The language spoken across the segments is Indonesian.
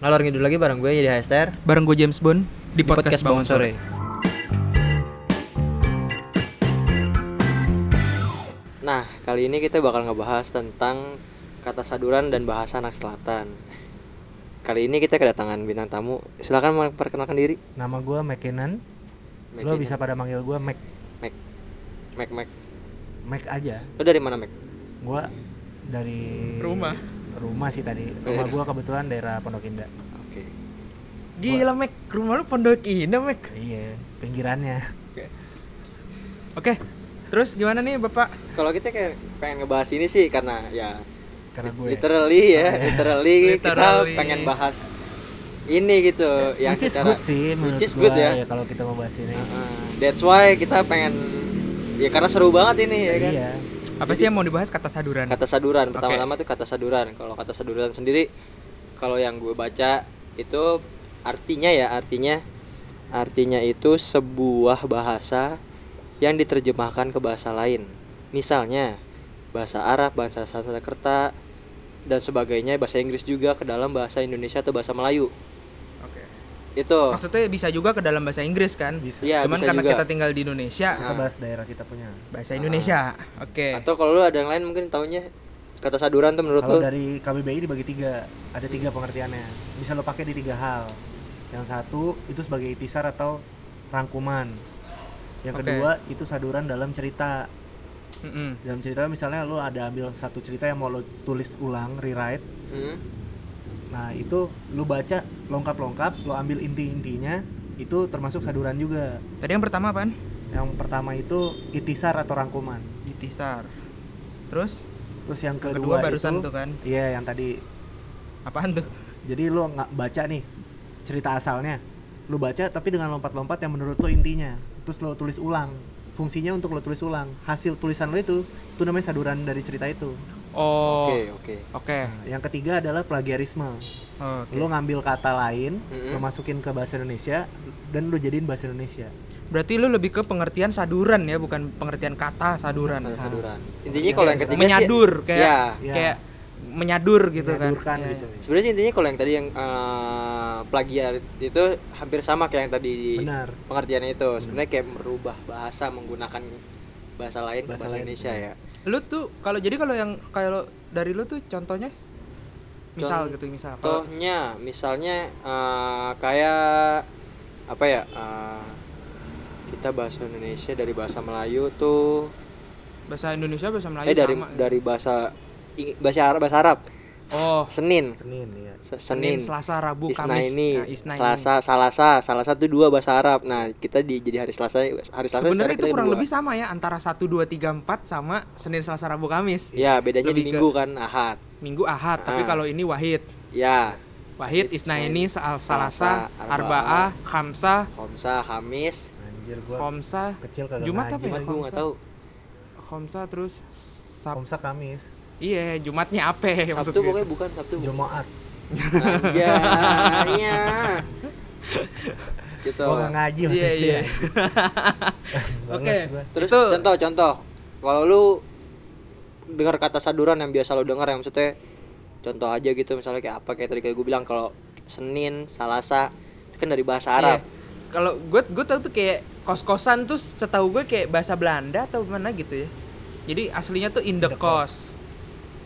Ngalor ngidul lagi bareng gue jadi Hester Bareng gue James Bond di, podcast, Bangun Sore. Nah, kali ini kita bakal ngebahas tentang kata saduran dan bahasa anak selatan. Kali ini kita kedatangan bintang tamu. Silakan memperkenalkan diri. Nama gue McKinnon. Lo Mac bisa pada manggil gue Mac. Mac Mac Mac. Mac aja. Lo dari mana Mac? Gue dari Rumah. Rumah sih tadi. Rumah iya. gue kebetulan daerah Pondok Indah. Oke. Gila, Mek. Rumah lu Pondok Indah, Mek. Iya, pinggirannya. Oke. Terus gimana nih, Bapak? Kalau kita kayak pengen ngebahas ini sih karena ya Karena gue. literally ya, literally, kita Literally. pengen bahas ini gitu yang which is secara good sih menurut which is gua good ya. kalau kita mau bahas ini. Uh, that's why kita pengen ya karena seru banget ini ya kan. Iya. Apa sih yang mau dibahas kata saduran? Kata saduran pertama-tama tuh kata saduran. Kalau kata saduran sendiri kalau yang gue baca itu artinya ya artinya artinya itu sebuah bahasa yang diterjemahkan ke bahasa lain. Misalnya bahasa Arab, bahasa Sanskerta dan sebagainya, bahasa Inggris juga ke dalam bahasa Indonesia atau bahasa Melayu. Itu Maksudnya bisa juga ke dalam bahasa Inggris kan? Bisa. Iya, Cuman bisa karena juga. kita tinggal di Indonesia, Kita bahas daerah kita punya. bahasa Indonesia. Oke. atau kalau lu ada yang lain mungkin taunya kata saduran tuh menurut Kalau lu dari KBBI dibagi tiga, ada tiga pengertiannya. Bisa lo pakai di tiga hal. Yang satu itu sebagai itisar atau rangkuman. Yang Oke. kedua itu saduran dalam cerita. Mm-mm. Dalam cerita misalnya lo ada ambil satu cerita yang mau lo tulis ulang, rewrite. Hmm? Nah itu lo baca lengkap-lengkap, lo ambil inti-intinya, itu termasuk saduran juga. Tadi yang pertama apaan? Yang pertama itu itisar atau rangkuman. Itisar. Terus Terus yang Yang kedua, kedua barusan itu, tuh kan. Iya yang tadi apaan tuh? Jadi lo nggak baca nih cerita asalnya, lo baca tapi dengan lompat-lompat yang menurut lo intinya, terus lo tulis ulang. Fungsinya untuk lo tulis ulang. Hasil tulisan lo itu, itu namanya saduran dari cerita itu. Oh. Oke, oke. Oke. Nah, yang ketiga adalah plagiarisme. Oke. Lo ngambil kata lain, Mm-mm. lo masukin ke bahasa Indonesia, dan lo jadiin bahasa Indonesia. Berarti lu lebih ke pengertian saduran ya, bukan pengertian kata saduran. Kata saduran. Intinya kalau yang ketiga sih menyadur kayak ya, Iya. kayak menyadur gitu Menyadurkan kan. Iya, gitu. Sebenarnya sih intinya kalau yang tadi yang eh, plagiat itu hampir sama kayak yang tadi di Benar. pengertiannya itu. Sebenarnya kayak merubah bahasa menggunakan bahasa lain ke Bahasa bahasa lain. Indonesia ya. Lu tuh kalau jadi kalau yang kalau dari lu tuh contohnya misal Con- gitu misal Contohnya misalnya eh, kayak apa ya? eh, kita bahasa Indonesia dari bahasa Melayu tuh bahasa Indonesia bahasa Melayu eh dari sama. dari bahasa bahasa Arab bahasa Arab. Oh, Senin, Senin ya. Se- Senin, Senin. Selasa, Rabu, Isna Kamis. ini, Nah, Isna ini. Selasa, Salasa, Salasa itu dua bahasa Arab. Nah, kita di jadi hari Selasa, hari Selasa Sebenarnya itu kurang dua. lebih sama ya antara 1 2 3 4 sama Senin, Selasa, Rabu, Kamis. Ya, bedanya di Lebih ke- minggu kan Ahad. Minggu Ahad, tapi Ah. kalau ini Wahid. Ya, Wahid, Wahid, Isnaini, Sal- Salasa, Arba'ah, Khamsah, Khomsa, Hamis. Anjir gua Khomsah, kecil kagak Jumat apa ya? lagi. Gue nggak tahu. Khomsah terus Sab Kamis, Iya, Jumatnya apa ya Sabtu gue? pokoknya bukan Sabtu. bukan. Jumaat. Anjay, iya. Gitu. Gua ngaji Iya, SD. iya. Bangles Oke. gua. Terus Itu- contoh-contoh. Kalau lu dengar kata saduran yang biasa lu dengar yang maksudnya contoh aja gitu misalnya kayak apa kayak tadi kayak gue bilang kalau Senin, Salasa itu kan dari bahasa Arab. Iya. Kalau gue gue tahu tuh kayak kos-kosan tuh setahu gue kayak bahasa Belanda atau mana gitu ya. Jadi aslinya tuh in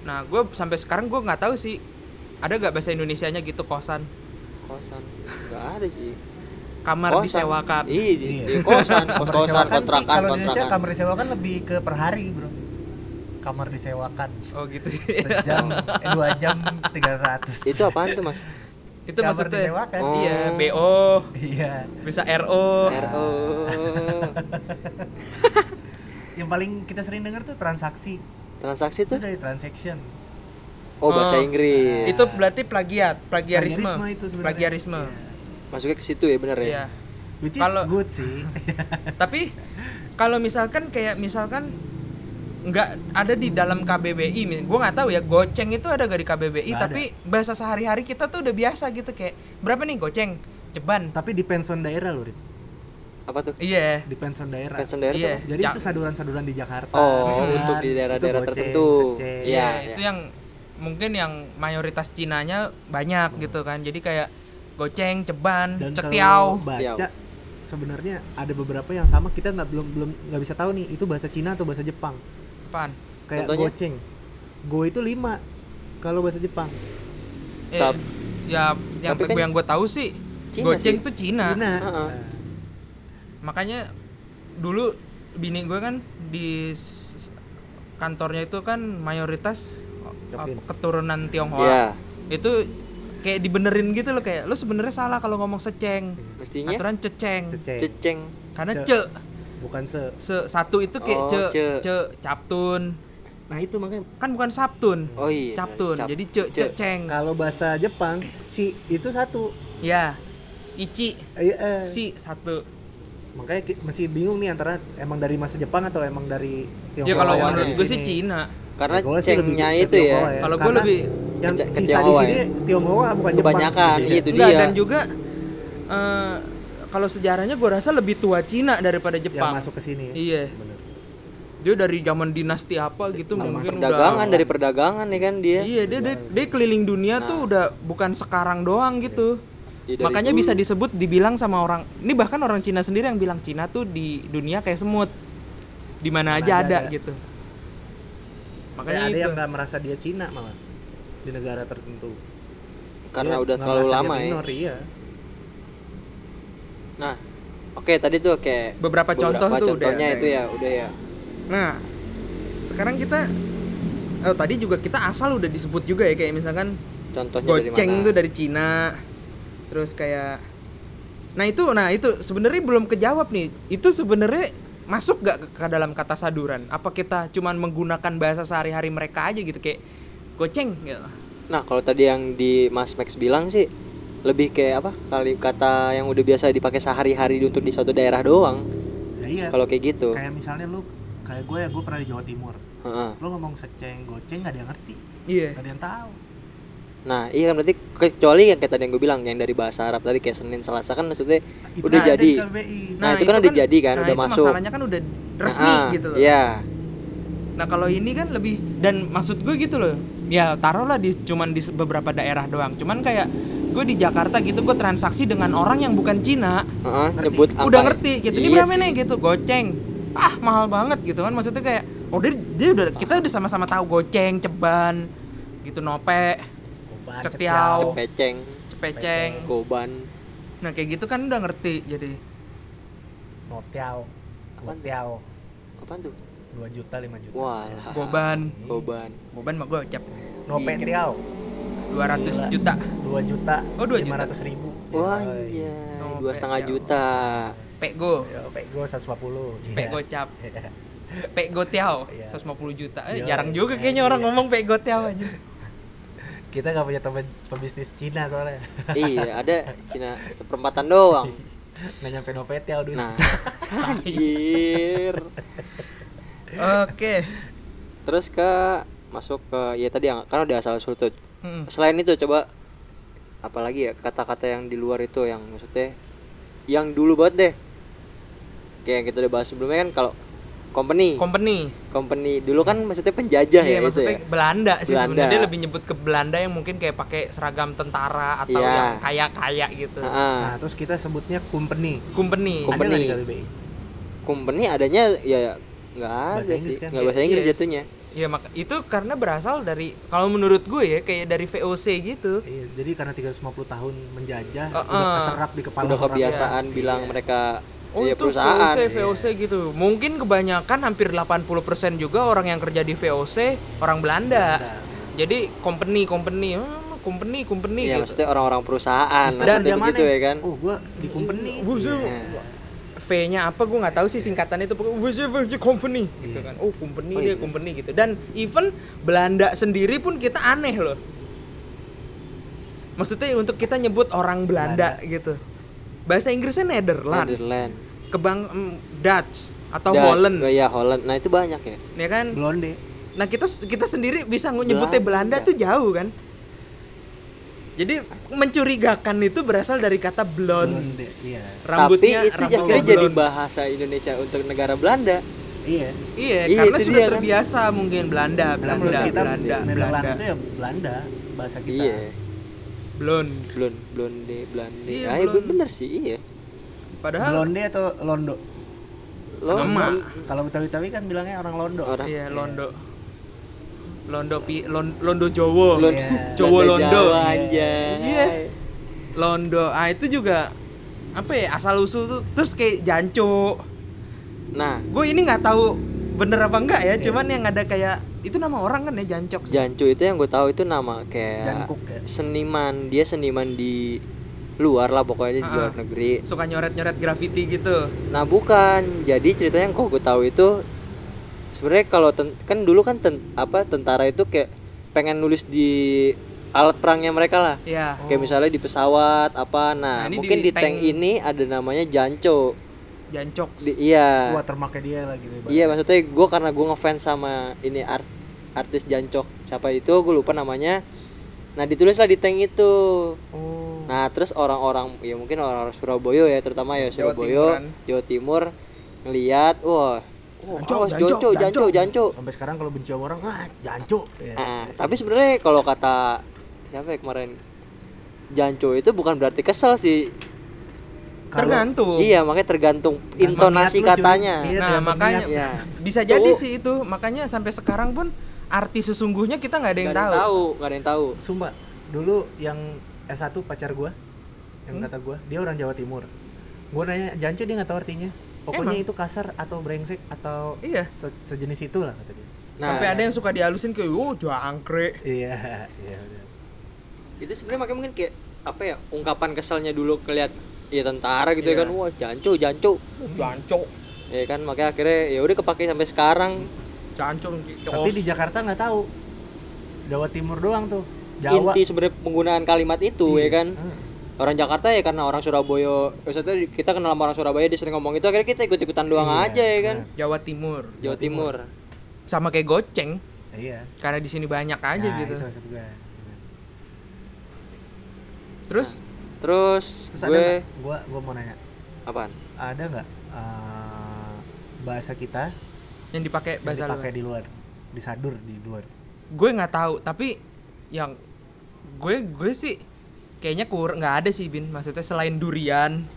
Nah, gue sampai sekarang gue nggak tahu sih ada gak bahasa Indonesianya gitu kosan. Kosan nggak ada sih. Kamar Kosan. disewakan. Iya, di, Iya. di kosan, Kamar kosan, disewakan sih, kontrakan, kalau di Indonesia kontrakan. kamar disewakan lebih ke per hari bro kamar disewakan Oh gitu. sejam eh, dua jam 300 Itu apaan tuh, Mas? itu Kamar maksudnya disewakan. Oh. iya BO iya bisa RO RO. yang paling kita sering dengar tuh transaksi Transaksi itu tuh? dari transaction Oh, bahasa Oh. Inggris. itu berarti plagiat plagiarisme Plagiarisme itu sebenarnya. plagiarisme Iya. Masuknya ke situ ya, bener ya? Iya. which is Kalau- good sih tapi kalau misalkan kayak misalkan nggak ada di dalam KBBI gue nggak tahu ya goceng itu ada gak di KBBI Nggak ada. tapi bahasa sehari-hari kita tuh udah biasa gitu kayak berapa nih goceng ceban tapi di pensiun daerah loh. Apa tuh? iya di pensiun daerah Pensiun daerah Iya. tuh? jadi Ja- itu saduran-saduran di Jakarta Oh, ya kan? untuk di daerah-daerah Itu goceng, tertentu. seceh. Iya, itu yang mungkin yang mayoritas Cinanya banyak gitu kan jadi kayak goceng ceban dan cetiau baca sebenarnya ada beberapa yang sama kita nggak belum belum nggak bisa tahu nih itu bahasa Cina atau bahasa Jepang apaan kayak Contohnya? goceng go itu lima kalau bahasa Jepang Eh, Tap- ya yang tapi kan yang gue tahu sih Cina goceng sih. tuh Cina. Cina Heeh. Nah, makanya dulu bini gue kan di kantornya itu kan mayoritas Cokin. apa, keturunan Tionghoa. Iya, itu kayak dibenerin gitu loh kayak lu sebenarnya salah kalau ngomong seceng. Mestinya aturan ceceng. Ceceng. Ceceng. karena Ce- ce. Bukan se. Se satu itu kayak Oh, ce ce. ce captun nah itu makanya. Kan bukan sabtun. Oh iya. captun cap- jadi ce ce. ceceng. Kalau bahasa Jepang si itu satu. Ya ichi. Eh, eh. si satu makanya masih bingung nih antara emang dari masa Jepang atau emang dari ya kalau yang awalnya ada di menurut gue sih. Cina Karena Gua sih lebih cengnya itu ya. Tionghoa Kalau gua Karena lebih yang ke- sisa di sini ya. Tionghoa bukan Jepang Kebanyakan, Gitu iya ya. itu Enggak, dia. dan juga eh, kalau sejarahnya gue rasa lebih tua Cina daripada yang Jepang masuk ke sini ya. iya Bener. dia dari zaman dinasti apa gitu Zaman mungkin perdagangan udah dari perdagangan ya kan dia. iya dia, dia dia keliling dunia Nah. tuh udah bukan sekarang doang gitu Iya, dari makanya dulu. bisa disebut dibilang sama orang ini bahkan orang Cina sendiri yang bilang Cina tuh di dunia kayak semut di mana aja ada, ada. gitu makanya ada itu yang nggak merasa dia Cina malah di negara tertentu karena Dia udah nggak terlalu dia lama ya. minor, iya. Nah, oke tadi tuh kayak beberapa contoh tuh udah contohnya ada itu ya, udah ya. Nah, sekarang kita oh, tadi juga kita asal udah disebut juga ya kayak misalkan Contohnya dari goceng mana? tuh dari Cina. Terus kayak Nah, itu nah itu sebenarnya belum kejawab nih. Itu sebenarnya masuk gak ke, ke dalam kata saduran? Apa kita cuman menggunakan bahasa sehari-hari mereka aja gitu kayak goceng gitu. Nah, kalau tadi yang di Mas Max bilang sih lebih kayak apa? Kali kata yang udah biasa dipakai sehari-hari untuk di suatu daerah doang. Ya, iya Kalau kayak gitu. kayak misalnya lu kayak gue ya gue pernah di Jawa Timur Heeh. lu ngomong seceng goceng nggak ada yang ngerti Iya. nggak ada yang tahu Nah, iya kan berarti kecuali yang kayak tadi yang gue bilang yang dari bahasa Arab tadi kayak Senin Selasa kan maksudnya Itu udah jadi. di KBBI. Nah, itu kan udah jadi kan, nah, udah itu masuk. Masalahnya kan udah resmi Ah, gitu loh. Iya. Nah kalau ini kan lebih dan maksud gue gitu loh. Ya taruhlah di cuman di beberapa daerah doang. Cuman kayak gue di Jakarta gitu gue transaksi dengan orang yang bukan Cina Heeh, Ngerti. nyebut apa? udah ngerti gitu. Ini Iya berapa sih. nih gitu goceng. Ah mahal banget gitu kan maksudnya kayak oh dia, dia udah kita udah sama-sama tahu goceng, ceban, gitu nope, Koban, Cetiau. Cepeceng, cepeceng. goban. Nah kayak gitu kan udah ngerti jadi tuh? notiao Apaan tuh? 2 juta 5 juta Walah. goban, Goban. goban mah gocap nopetiao 200 juta. 2 juta Oh, 2 juta. 500 ribu Wah, iya. Dua setengah ya juta. Pego, pego 150 Pek gocap. Pek Gotiao Iya. 150 juta. Eh, jarang juga iya, kayaknya orang iya. ngomong Pek Gotiao aja. Kita nggak punya teman pebisnis Cina soalnya iya, ada Cina seperempatan doang. nggak nyampe nopetiao dulu Nah, anjir. Oke. Terus ke masuk ke ya tadi yang kan udah asal usul tuh. Hmm. Selain itu coba apalagi ya kata-kata yang di luar itu yang maksudnya yang dulu banget deh. Kayak yang kita udah bahas sebelumnya kan kalau company, Company. company dulu kan maksudnya penjajah Iya, ya itu maksudnya ya. Belanda sih Belanda. sebenarnya dia lebih nyebut ke Belanda yang mungkin kayak pakai seragam tentara atau Iya. yang kaya-kaya gitu. Heeh. nah terus kita sebutnya company Company. Company. ada nggak di KBBI company adanya ya nggak ada sih. kan? Nggak bahasa Inggris Yes. jatuhnya. Iya, maka itu karena berasal dari kalau menurut gue ya kayak dari VOC gitu. Iya, jadi karena 350 tahun menjajah Uh-uh. udah keserap di kepala Udah orang. kebiasaan bilang Iya. mereka Oh ya itu perusahaan. VOC, VOC gitu. Mungkin kebanyakan hampir 80% juga orang yang kerja di VOC orang Belanda. Belanda. Jadi company, company, hmm, company, company Iya, gitu. maksudnya orang-orang perusahaan. Maksudnya kerja begitu mana? ya kan. Oh, gua di company. Wuzu. Iya. V-nya apa gue nggak tahu sih singkatan itu Wuzu, Wuzu company gitu Iya. kan. Oh, company Oh, dia iya. company gitu. Dan even Belanda sendiri pun kita aneh loh. Maksudnya untuk kita nyebut orang Belanda, gitu. Bahasa Inggrisnya Netherlands, Netherlands. kebang mm, Dutch atau Dutch. Holland, Oh, iya, Holland. Nah, itu banyak ya. ya kan? Blonde. Nah kita kita sendiri bisa nyebutnya Belanda Belanda. tuh jauh kan. Jadi mencurigakan itu berasal dari kata blonde. Blonde, iya. Rambutnya Tapi itu akhirnya jadi bahasa Indonesia untuk negara Belanda. iya Iya, Iya, karena sudah dia kan. terbiasa mungkin Belanda, Belanda, kita Belanda, Nederland Belanda. itu ya Belanda bahasa kita iya Blond. blond blonde blonde Iya, ah, iya, blonde. bener sih iya Padahal Blonde atau Londo lo Sama. kalau betawi-betawi kan bilangnya orang Londo Orang. iya Londo. Londo pi Lon- Londo Jowo. Blonde- Iya. Jowo blonde Londo. Jawa aja Iya. Londo. Ah itu juga apa ya asal usul tuh terus kayak janco. nah Gue ini nggak tahu bener apa enggak ya, Iya. cuman yang ada kayak itu nama orang kan ya jancok. Jancu itu yang gue tahu itu nama kayak Jankuk ya seniman dia seniman di luar lah pokoknya di Ah, luar ah. negeri Suka nyoret-nyoret graffiti gitu. nah bukan jadi ceritanya yang kok gue tahu itu sebenarnya kalau kan dulu kan ten- apa tentara itu kayak pengen nulis di alat perangnya mereka lah Iya. kayak misalnya di pesawat apa Nah, nah, mungkin di di, tank. tank. ini ada namanya janco Jancok. Di- iya watermarknya dia lah gitu ibaratnya. iya maksudnya gue karena gue ngefans sama ini art artis jancok siapa itu gue lupa namanya nah ditulislah di tank itu Oh. Nah, terus orang-orang ya mungkin orang-orang Surabaya ya, terutama ya Surabaya, Timuran. Jawa Timur ngelihat, wah, wah, Janco, awas, janco, janco, janco, janco. janco. sampai sekarang kalau benci sama orang ah jancu ya. Nah, tapi sebenarnya kalau kata siapa ya kemarin janco itu bukan berarti kesel sih. Kalau- Tergantung. Iya, makanya tergantung Tergantung intonasi katanya. Iya, nah, makanya. Iya. bisa Tuh. jadi sih itu. Makanya sampai sekarang pun arti sesungguhnya kita nggak ada yang Gak ada tahu. yang tahu, gak ada yang tahu. Sumpah, dulu yang S1 pacar gua yang Hmm? kata gua, dia orang Jawa Timur. Gua nanya jancu dia nggak tahu artinya. Pokoknya Emang? itu kasar atau brengsek atau Iya. se- sejenis itu lah kata dia. Nah, Sampai ada yang suka dihalusin kayak, oh jangkrik. Iya, iya itu sebenarnya makanya mungkin kayak apa ya ungkapan keselnya dulu kelihat ya tentara gitu Iya. ya kan wah janco janco Jancok. ya kan makanya akhirnya ya udah kepake sampai sekarang Jancok. Tapi di Jakarta nggak tahu. Jawa Timur doang tuh. Jawa. inti sebenarnya penggunaan kalimat itu Iya. ya kan Hmm. orang Jakarta ya karena orang Surabaya maksudnya kita kenal sama orang Surabaya dia sering ngomong itu akhirnya kita ikut ikutan doang Iya, aja ya kan Jawa Timur. Jawa Timur Sama kayak goceng. Iya. Karena di sini banyak aja Nah, gitu. Itu maksud. Terus terus, Terus gue? Gua gua mau nanya. apaan Ada nggak eh, bahasa kita yang dipakai yang bahasa dipakai luar. di luar, disadur di luar? Gue nggak tahu, tapi yang gue gue sih kayaknya kur nggak ada sih bin. Maksudnya selain durian,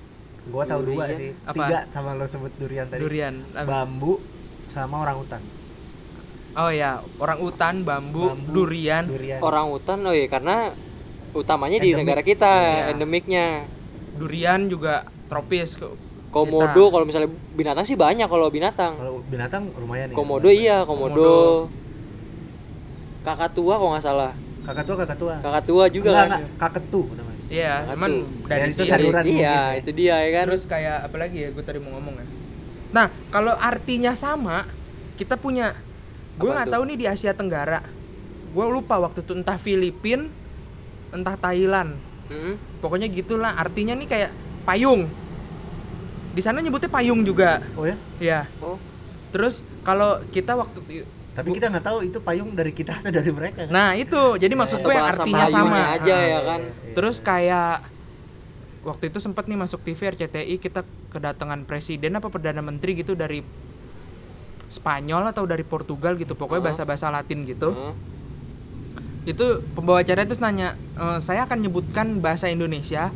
Gua tahu dua Durian. sih. Apa? Tiga sama lo sebut durian tadi. durian. apa? Bambu sama orang hutan. Oh ya, orang utan, bambu, Bambu, durian. Durian. orang hutan oh ya karena utamanya di Endemik. negara kita Iya. endemiknya Durian juga tropis. komodo kalau misalnya binatang sih banyak kalau binatang Kalau binatang lumayan ya. komodo iya komodo, Komodo. kakak tua kalau nggak salah Kakak tua kakak tua. kakak tua juga Enggak, kan enggak, kaketu namanya. Iya, Kakak cuman tuh. dari Dan itu sini. saduran iya mungkin ya. itu dia ya kan Terus kayak apa lagi ya? Gue tadi mau ngomong ya. Nah, kalau artinya sama, kita punya. Gue nggak tuh? tahu nih di Asia Tenggara. Gue lupa waktu itu entah Filipin, entah Thailand. Mm-mm. Pokoknya gitulah. Artinya nih kayak payung. Di sana nyebutnya payung juga. Oh ya? Ya. oh Terus kalau kita waktu Tapi kita nggak tahu itu payung dari kita atau dari mereka. kan? Nah, itu. Jadi maksud gue yang bahasa artinya sama. aja Ah. ya kan Terus kayak waktu itu sempat nih masuk TV RCTI kita kedatangan presiden apa perdana menteri gitu dari Spanyol atau dari Portugal gitu pokoknya bahasa-bahasa Latin gitu Heeh. Itu pembawa acara itu nanya "Eh, saya akan nyebutkan bahasa Indonesia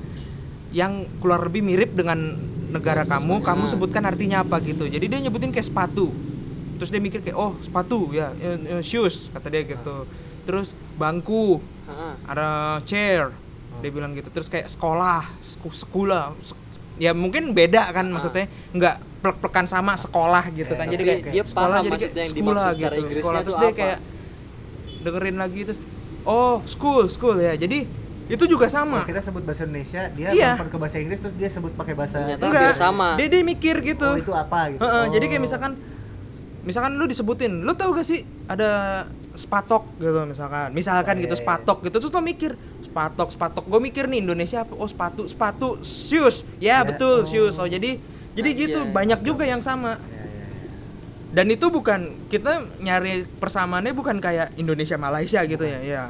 yang keluar lebih mirip dengan negara kamu kamu sebutkan artinya apa gitu. Jadi dia nyebutin kayak sepatu. Terus dia mikir kayak oh sepatu ya eh, eh, shoes kata dia gitu. Terus bangku Heeh. ada chair dia bilang gitu. Terus kayak sekolah sekolah sek- ya mungkin beda kan maksudnya nggak plek-plekan sama sekolah gitu kan. Eh, jadi tapi kayak dia sekolah paham jadi maksudnya kayak yang dimaksud sekolah gitu sekolah. Terus dia kayak dengerin lagi terus oh school school ya jadi itu juga sama Kalau kita sebut bahasa Indonesia, dia Iya. ke bahasa Inggris terus dia sebut pakai bahasa Ternyata enggak sama. dia dia mikir gitu Oh, itu apa gitu. Heeh, jadi Oh. kayak misalkan misalkan lu disebutin lu tau gak sih ada spatok gitu misalkan misalkan Oh, gitu iya, iya. spatok gitu terus lo mikir spatok spatok gue mikir nih Indonesia apa oh sepatu sepatu shoes ya Ya, betul oh. shoes oh jadi jadi Anjay. gitu banyak juga yang sama ya. Dan itu bukan kita nyari persamaannya bukan kayak Indonesia Malaysia gitu ya ya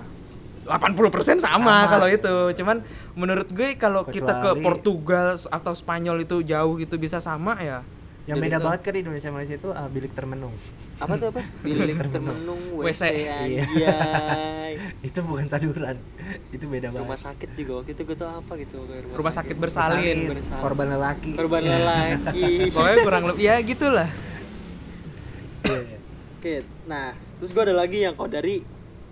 80% sama, Sama. kalau itu. Cuman menurut gue kalau kita ke Portugal atau Spanyol itu jauh gitu bisa sama ya. Yang beda itu- banget kan Indonesia Malaysia itu ah, bilik termenung. Apa tuh apa? Bilik termenung. WC anjay. Itu bukan saduran itu beda rumah banget sakit juga waktu itu gue tau apa gitu kayak Rumah sakit. bersalin. bersalin. korban lelaki. Korban Iya. lelaki. Pokoknya kurang lebih ya gitulah Iya, iya. oke nah terus gue ada lagi yang kau dari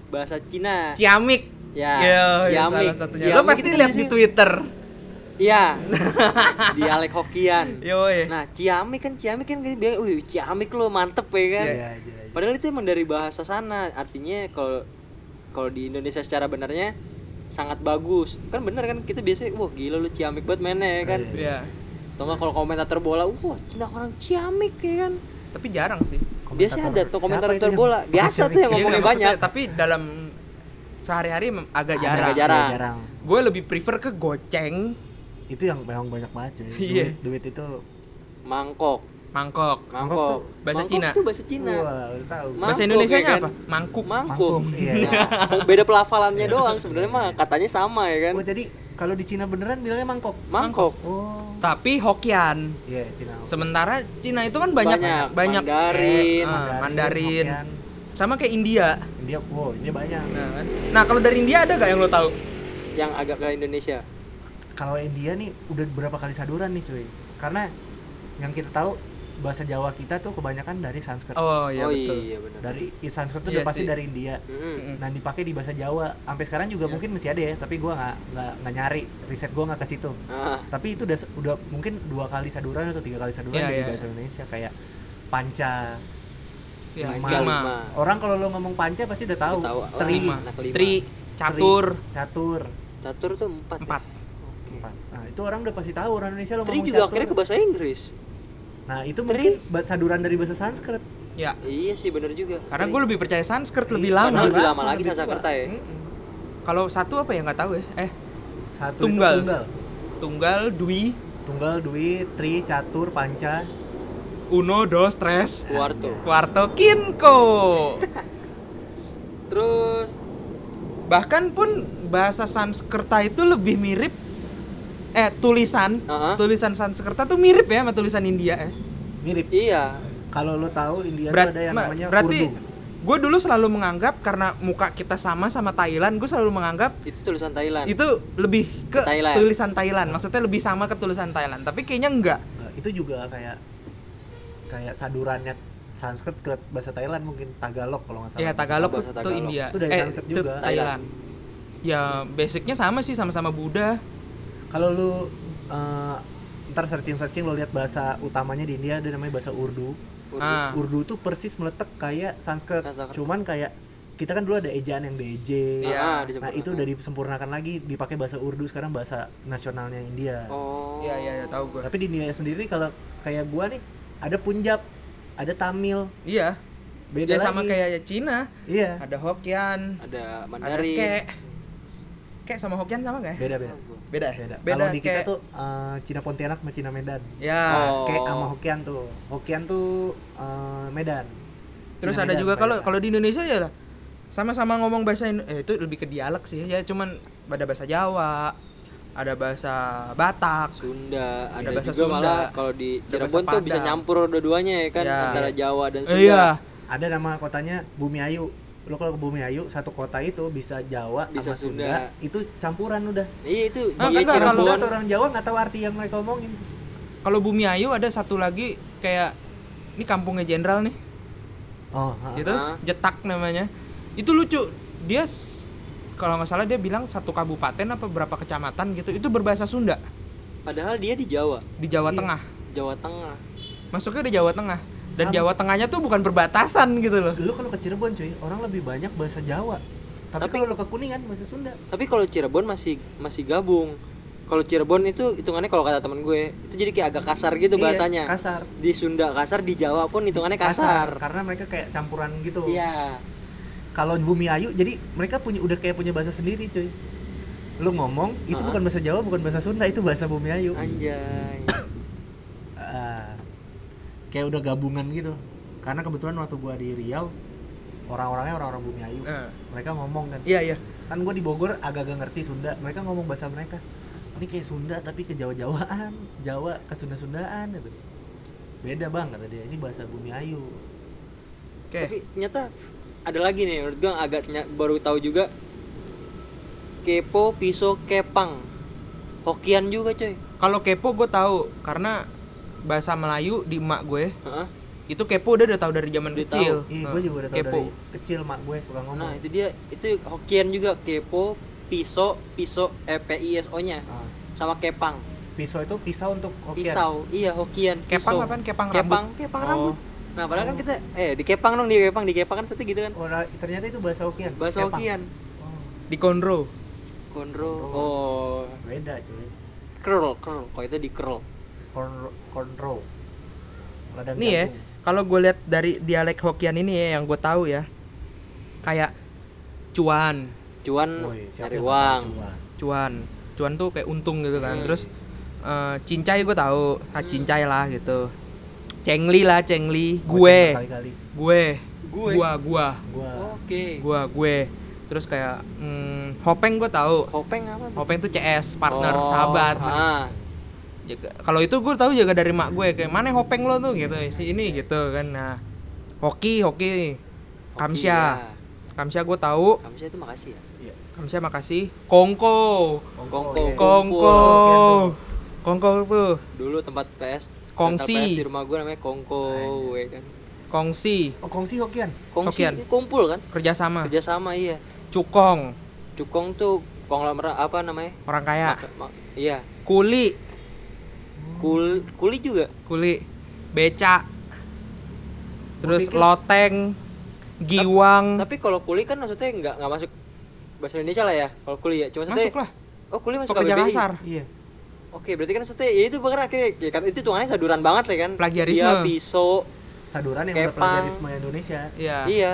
bahasa Cina ciamik ya Yo, ciamik. Ciamik lo pasti lihat di Twitter iya dialek Hokian Yoi. nah ciamik kan ciamik kan kayak bilang wih ciamik lo mantep ya kan Iya, iya, iya. Padahal itu emang dari bahasa sana. Artinya kalau kalau di Indonesia secara benarnya sangat bagus. Kan bener kan kita biasanya wah gila lu ciamik banget mainnya ya kan. Iya. Iya. Atau nggak kalau komentator bola, wah Cina orang ciamik ya kan. Tapi jarang sih Biasanya ada tuh komentator itu yang bola. Biasa tuh yang Iya, ngomongnya banyak. tapi dalam sehari-hari agak jarang Agak jarang. Jarang. gue lebih prefer ke goceng itu yang memang banyak banget cuy Iya. duit, duit itu Mangkok. mangkok Mangkok. bahasa Mangkok Cina. tuh bahasa Cina. wah tahu bahasa Indonesia ya kan? apa mangkuk Mangkuk. Mangkuk, iya. Nah, beda pelafalannya doang sebenarnya mah katanya sama ya kan. oh jadi kalau di Cina beneran bilangnya mangkok Mangkok. oh tapi Hokian iya Cina sementara Cina itu kan banyak Banyak. banyak, Mandarin. Ah, Mandarin Hokkien. sama kayak India India wow India banyak nah, kan? nah kalau dari India ada gak yang lo tahu Yang agak ke Indonesia. kalau India nih udah berapa kali saduran nih cuy karena yang kita tahu bahasa Jawa kita tuh kebanyakan dari Sanskrit oh iya oh betul iya benar. dari i- Sanskrit tuh Iya udah pasti sih. dari India Mm-mm. nah dipakai di bahasa Jawa sampai sekarang juga Iya. mungkin masih ada ya tapi gua nggak nggak nyari riset gua nggak ke situ Ah, tapi itu udah udah mungkin dua kali saduran atau tiga kali saduran Iya, dari iya, bahasa Indonesia kayak panca ya, Lima. lima orang kalau lo ngomong panca pasti udah tahu Udah tahu. tri Oh, lima anak lima. tri catur tri, catur Catur tuh empat. ya? empat empat nah itu orang udah pasti tahu orang Indonesia lo Tri ngomong juga catur. akhirnya ke bahasa Inggris. Nah itu Tri. mungkin ba- saduran dari bahasa Sanskrit ya Iya sih bener juga. karena gue lebih percaya Sanskrit Iya, lebih Karena lama lebih lama Lebih lagi. Sanskerta ya. Mm-mm. kalau satu apa ya nggak tahu ya eh satu Tunggal. itu tunggal tunggal dwi tunggal dwi tri catur panca uno dos tres Kuarto. Quarto Kinko. Terus Bahkan pun bahasa Sanskerta itu lebih mirip eh tulisan Ah. tulisan Sanskerta tuh mirip ya sama tulisan India ya. mirip iya. kalau lo tahu India Berat- tuh ada yang ma- namanya berarti Urdu gue dulu selalu menganggap karena muka kita sama sama Thailand, gue selalu menganggap Itu tulisan Thailand. itu lebih ke Thailand. tulisan Thailand. Maksudnya lebih sama ke tulisan Thailand, tapi kayaknya enggak. Nah, itu juga kayak kayak sadurannya Sanskrit ke bahasa Thailand mungkin Tagalog kalau nggak salah Iya, Tagalog Tagalog. India. Itu dari eh, Sanskrit itu juga. Thailand. Ya, basicnya sama sih sama-sama Buddha. Kalau lu eh, ntar searching searching lo lihat bahasa utamanya di India ada namanya bahasa Urdu Urdu. Ah. Urdu tuh persis meletek kayak Sanskrit Sanskrit. cuman kayak kita kan dulu ada ejaan yang DJ Iya. Ah, nah itu udah disempurnakan lagi dipakai bahasa Urdu sekarang bahasa nasionalnya India Oh. Iya, iya, iya, tahu gue. tapi di India sendiri kalau kayak gua nih ada Punjab ada Tamil Iya. beda Dia sama lagi. kayak Cina. iya Ada Hokkien, Ada ada Mandarin. Kek. Kek sama Hokkien sama gak ya? beda beda Beda. ya? beda, Beda kalau di kita Kek. tuh eh, Cina Pontianak sama Cina Medan Ya. Oh. Kayak sama Hokkien tuh Hokkien tuh eh, Medan Terus Cina ada Medan, juga kalau kalau di Indonesia ya lah sama-sama ngomong bahasa Indo- eh, itu lebih ke dialek sih ya cuman ada bahasa Jawa ada bahasa Batak Sunda, ada, Ada bahasa juga Sunda. malah kalau di Cirebon tuh bisa nyampur dua-duanya ya kan Ya. antara Jawa dan Eh, Sunda. iya ada nama kotanya Bumi Ayu lo kalau ke Bumi Ayu satu kota itu bisa Jawa Bisa sama Sunda. Sunda. itu campuran udah. Iya itu Ah, dia orang kalau- orang Jawa nggak tahu arti yang mereka omongin. Kalau Bumi Ayu ada satu lagi kayak ini kampungnya jenderal nih. Oh ha, gitu. Ah. jetak namanya. Itu lucu. Dia kalau nggak salah dia bilang satu kabupaten apa berapa kecamatan gitu itu berbahasa Sunda. Padahal dia di Jawa, di Jawa Iya. Tengah. Jawa Tengah. masuknya di Jawa Tengah dan Sama. Jawa Tengahnya tuh bukan perbatasan gitu loh lu kalau ke Cirebon cuy orang lebih banyak bahasa Jawa tapi, Tapi- kalau lo ke Kuningan bahasa Sunda Tapi kalau Cirebon masih masih gabung. Kalau Cirebon itu hitungannya kalau kata temen gue itu jadi kayak agak kasar gitu Iya, bahasanya. kasar Di Sunda kasar, di Jawa pun hitungannya kasar. karena mereka kayak campuran gitu Iya. kalau Bumi Ayu jadi mereka punya udah kayak punya bahasa sendiri cuy lu ngomong itu Ah. bukan bahasa Jawa bukan bahasa Sunda itu bahasa Bumi Ayu Anjay. Kayak udah gabungan gitu. Karena kebetulan waktu gua di Riau orang-orangnya orang-orang Bumi Ayu. Eh. mereka ngomong kan. Iya iya. Kan gua di Bogor agak-agak ngerti Sunda. Mereka ngomong bahasa mereka. Ini kayak Sunda tapi ke Jawa-Jawaan. Jawa ke Sunda-Sundaan gitu. Beda bang kata dia. Ini bahasa bumi ayu. Oke. Tapi ternyata ada lagi nih menurut gua yang agak baru tahu juga. Kepo, piso, kepang. Hokian juga, coy. Kalau kepo gue tahu karena bahasa Melayu di emak gue Heeh. itu kepo udah udah tahu dari zaman Udah kecil. Ih, Nah, gue juga udah tau kepo. dari kecil mak gue suka ngomong. Nah, itu dia itu Hokian juga kepo, piso, piso eh P I S O nya Ah, sama kepang. pisau itu pisau untuk hokian. Pisau. Iya, Hokian. Kepang piso. apaan? Kepang Kepang, rambut. kepang Oh. rambut. Nah, padahal kan kita eh di kepang dong, di kepang, di kepang kan seperti gitu kan. Oh, nah, ternyata itu bahasa hokian. Bahasa Kepang. Hokian. Oh, Di Konro. Konro. Oh, beda cuy. curl, curl. Kok itu di curl. Ladang Nih ya, kalau gue lihat dari dialek Hokian ini ya yang gue tahu ya. Kayak cuan, Cuan cari uang. cuan? cuan. Cuan tuh kayak untung gitu kan. Hmm. Terus eh, cincai gue tahu, ah, cincai lah gitu. Cengli lah, cengli. Oh, Gue, gue, Gue. gua, gua, Gua Oke. gua, gue. Terus kayak hmm, hopeng gue tahu. Hopeng apa tuh? Hopeng tuh CS, partner, Oh, sahabat. Ah. Jaga- kalau itu gue tahu jaga dari mak gue kayak mana hopeng lo tuh gitu si ini gitu kan nah hoki hoki kamsya Hoki, kamsya gue tahu ya. Kamsya itu makasih ya. iya. kamsya makasih kongko Kongko. kongko kongko tuh Dulu tempat PS Kongsi. PS di rumah gue namanya Kongko, Anjir. ya kan. kongsi Oh, kongsi hokian. Kongsi Hokian. kumpul kan? kerjasama Kerjasama iya. cukong Cukong tuh konglomerat apa namanya? orang kaya iya. kuli Kul kuli juga. kuli beca terus pikir- loteng giwang Tapi kalau kuli kan maksudnya nggak nggak masuk bahasa Indonesia lah ya. Kalau kuli ya. Cuma maksudnya masuk lah Oh, kuli masuk pekerja KBBI. kasar Iya. Oke, berarti kan maksudnya ya itu bahkan akhirnya ya, kan itu tuangannya saduran banget lah kan. Plagiarisme. Dia pisau. Saduran yang Kepang. berplagiarisme Indonesia. iya Iya.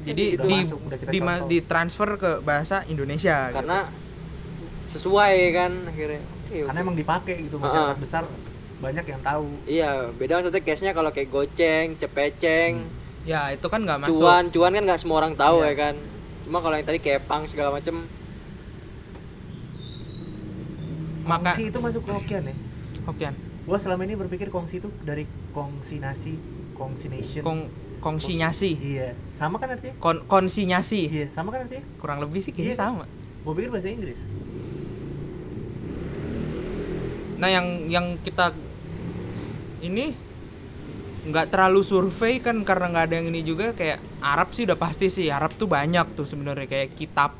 jadi Udah di masuk, di contoh. ditransfer ke bahasa Indonesia gitu. Karena sesuai kan akhirnya. Oke, Karena oke. emang dipakai gitu masyarakat Ah. besar banyak yang tahu. Iya, beda maksudnya case-nya kalau kayak goceng, cepeceng, ya itu kan nggak masuk cuan, cuan kan nggak semua orang tahu Iya. ya kan. Cuma kalau yang tadi kepang segala macem, maka Kongsi itu masuk ke hokian ya. Hokian Gua selama ini berpikir kongsi itu dari kongsi nasi, kongsi nation. Kong kongsinyasi Iya. Sama kan artinya? Kon konsinyasi Iya, sama kan artinya? kurang lebih sih kayaknya Iya kan? sama Gua pikir bahasa Inggris. Nah yang yang kita ini nggak terlalu survei kan karena nggak ada yang ini juga kayak Arab sih udah pasti sih Arab tuh banyak tuh sebenarnya kayak kitab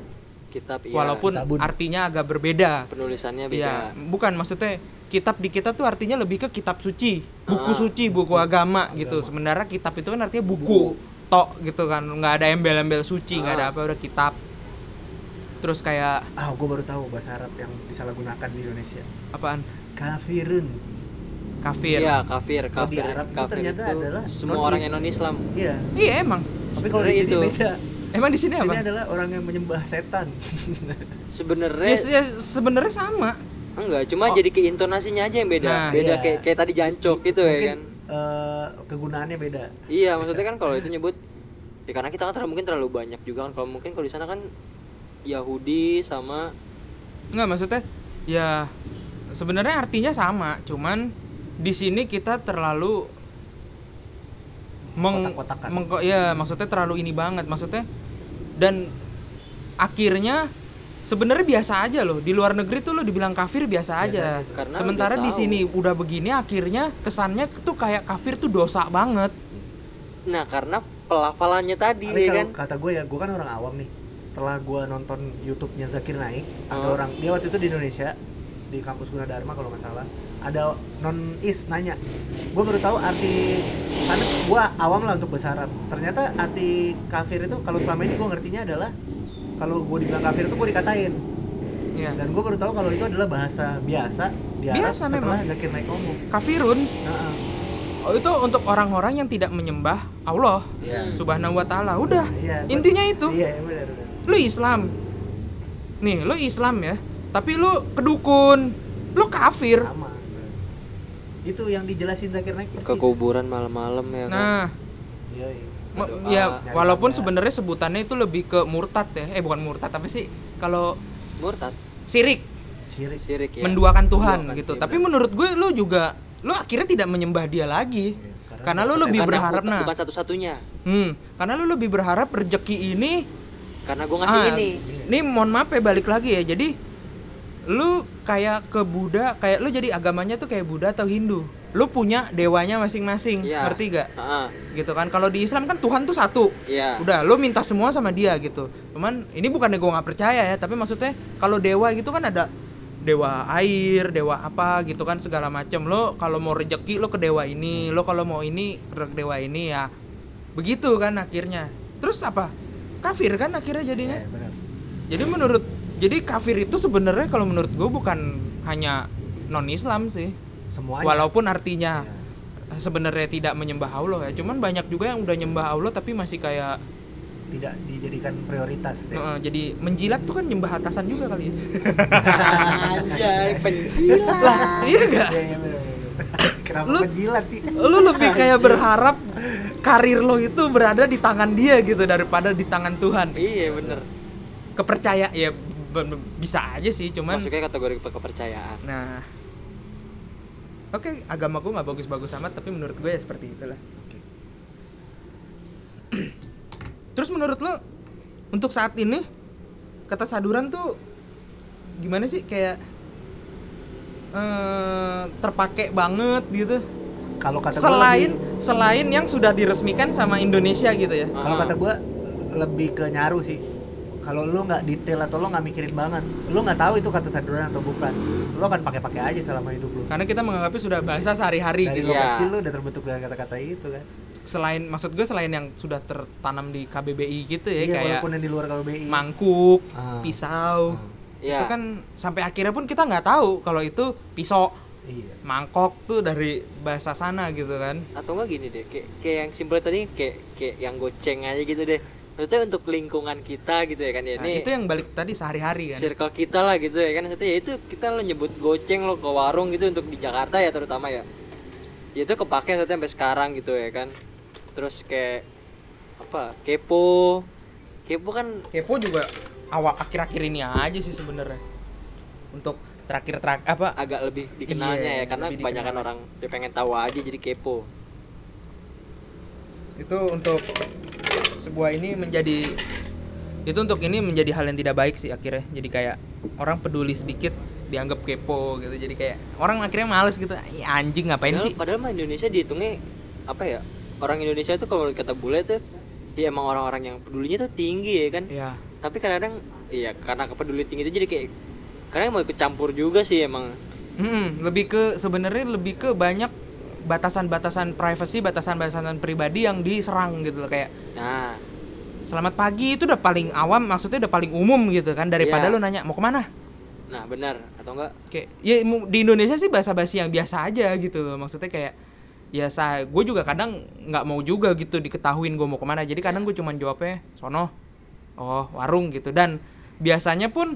kitab iya, walaupun kitabun. artinya agak berbeda penulisannya Iya, beda. bukan maksudnya kitab di kita tuh artinya lebih ke kitab suci, buku Ah, suci, buku agama gitu. Sementara kitab itu kan artinya buku, tok gitu kan, nggak ada embel-embel suci, nggak ada Ah. apa udah kitab. Terus kayak Ah, gua baru tahu bahasa Arab yang disalahgunakan di Indonesia. apaan? Kafirun. Kafir. Iya, kafir, kafir, Arab itu kafir ternyata itu adalah semua non-is. orang yang non Islam. Iya. Iya emang. Tapi kalau di Sebenarnya sini itu. beda. Emang di sini Sini apa? adalah orang yang menyembah setan. Sebenarnya Ya, ya, sebenarnya sama. enggak, cuma Oh. jadi ke intonasinya aja yang beda. Nah, beda iya. kayak kayak tadi jancok gitu ya kan. eh, kegunaannya beda. Iya, maksudnya kan kalau itu nyebut ya karena kita kan terlalu mungkin terlalu banyak juga kan. Kalau mungkin kalau di sana kan Yahudi sama Enggak maksudnya ya sebenarnya artinya sama, cuman di sini kita terlalu meng, Kotak-kotakan. mengko- ya maksudnya terlalu ini banget maksudnya dan akhirnya sebenarnya biasa aja loh di luar negeri tuh lo dibilang kafir biasa aja aja. Karena sementara di sini udah begini akhirnya kesannya tuh kayak kafir tuh dosa banget nah karena pelafalannya tadi Tapi ya kalau kan. kata gue ya, gue kan orang awam nih. Setelah gue nonton YouTube-nya Zakir Naik, ada Oh. orang dia waktu itu di Indonesia di kampus Gunadarma kalau nggak salah. Ada non is nanya, gue baru tahu arti karena gue awam lah untuk bahasa Arab. Ternyata arti kafir itu kalau selama ini gue ngertinya adalah kalau gue dibilang kafir itu gue dikatain. ya Dan gue baru tahu kalau itu adalah bahasa biasa di Arab Biasa setelah memang. Naik ngomong. kafirun Nah, oh, itu untuk orang-orang yang tidak menyembah Allah Iya. subhanahu wa taala udah Iya, gua- intinya itu Iya, benar benar. lu Islam nih lu Islam ya tapi lu kedukun. Lu kafir. Sama. Itu yang dijelasin Zakir Naik Ke kuburan malam-malam ya kan. nah. Iya, iya. ya nyari walaupun sebenarnya sebutannya itu lebih ke murtad ya. Eh bukan murtad apa sih? Kalau Murtad, sirik. Sirik. syirik ya. menduakan Tuhan Menduakan, gitu. Iya tapi benar. menurut gue lu juga lu akhirnya tidak menyembah dia lagi. Iya, karena karena lu lebih Karena berharap bukan, nah. bukan satu-satunya. Hmm, karena lu lebih berharap rezeki ini karena gue ngasih ah, ini. ini mohon maaf ya balik lagi ya. Jadi lu kayak ke Buddha kayak lu jadi agamanya tuh kayak Buddha atau Hindu? Lu punya dewanya masing-masing Iya. ngerti gak Heeh, gitu kan. Kalau di Islam kan Tuhan tuh satu. Iya. Udah lu minta semua sama dia gitu. Cuman ini bukannya gue nggak percaya ya tapi maksudnya kalau dewa gitu kan ada dewa air dewa apa gitu kan segala macem. Lo kalau mau rejeki lo ke dewa ini. Lo kalau mau ini ke dewa ini ya. Begitu kan akhirnya. Terus apa? Kafir kan akhirnya jadinya? Iya, benar. jadi menurut jadi kafir itu sebenarnya kalau menurut gue bukan hanya non Islam sih. Semuanya. Walaupun artinya Iya. sebenarnya tidak menyembah Allah ya. Cuman banyak juga yang udah nyembah Allah tapi masih kayak tidak dijadikan prioritas ya. Heeh, jadi menjilat tuh kan nyembah atasan juga kali ya. Anjay penjilat. Lah iya gak Iya, iya. Kenapa Lu- menjilat sih? lu lebih kayak berharap karir lo itu berada di tangan dia gitu daripada di tangan Tuhan. Iya bener. Kepercaya ya bisa aja sih cuman masuknya kategori ke- kepercayaan. Nah oke agama gue nggak bagus-bagus amat tapi menurut gue ya seperti itulah. Terus menurut lo untuk saat ini kata saduran tuh gimana sih? Kayak eh terpakai banget gitu. Kalau kata gua selain lebih- selain yang sudah diresmikan sama Indonesia gitu ya? Kalau Ah. kata gua lebih ke nyaru sih. Kalau lu nggak detail atau lu nggak mikirin banget, lu nggak tahu itu kata saduran atau bukan. Lu akan pakai-pakai aja selama hidup lu. karena kita menganggapnya sudah bahasa sehari-hari Dari gitu lu Iya. kecil lu udah terbentuk dengan kata-kata itu kan. selain maksud gue selain yang sudah tertanam di KBBI gitu ya iya, kayak walaupun yang di luar KBBI. mangkuk Ah. pisau Iya. itu kan sampai akhirnya pun kita nggak tahu kalau itu pisau Iya. mangkok tuh dari bahasa sana gitu kan atau enggak gini deh kayak kayak yang simpel tadi kayak kayak yang goceng aja gitu deh maksudnya untuk lingkungan kita gitu ya kan ya nah, ini itu yang balik tadi sehari-hari kan. circle kita lah gitu ya kan maksudnya ya itu kita lo nyebut goceng lo ke warung gitu untuk di Jakarta ya terutama ya. Ya itu kepake maksudnya sampai sekarang gitu ya kan. Terus kayak apa kepo. Kepo kan kepo juga awal akhir-akhir ini aja sih sebenarnya. Untuk terakhir terak apa? Agak lebih dikenalnya Iya, ya karena kebanyakan dikenal. orang ya pengen tahu aja jadi kepo itu untuk sebuah ini menjadi itu untuk ini menjadi hal yang tidak baik sih akhirnya. Jadi kayak orang peduli sedikit dianggap kepo gitu. Jadi kayak orang akhirnya males gitu. "Ih, anjing ngapain padahal, sih? padahal mah Indonesia dihitungnya apa ya? Orang Indonesia itu kalau kata bule tuh ya emang orang-orang yang pedulinya tuh tinggi ya kan? Ya tapi kadang-kadang iya karena kepedulian tinggi itu jadi kayak kadang mau ikut campur juga sih emang. Mm, lebih ke sebenarnya lebih ke banyak batasan-batasan privacy, batasan-batasan pribadi yang diserang gitu loh kayak nah. selamat pagi itu udah paling awam maksudnya udah paling umum gitu kan daripada Iya. lu nanya mau ke mana? Nah benar atau enggak? Kayak ya di Indonesia sih bahasa basi yang biasa aja gitu loh maksudnya kayak ya saya gue juga kadang nggak mau juga gitu diketahuin gue mau ke mana jadi kadang gue cuman jawabnya sono oh warung gitu dan biasanya pun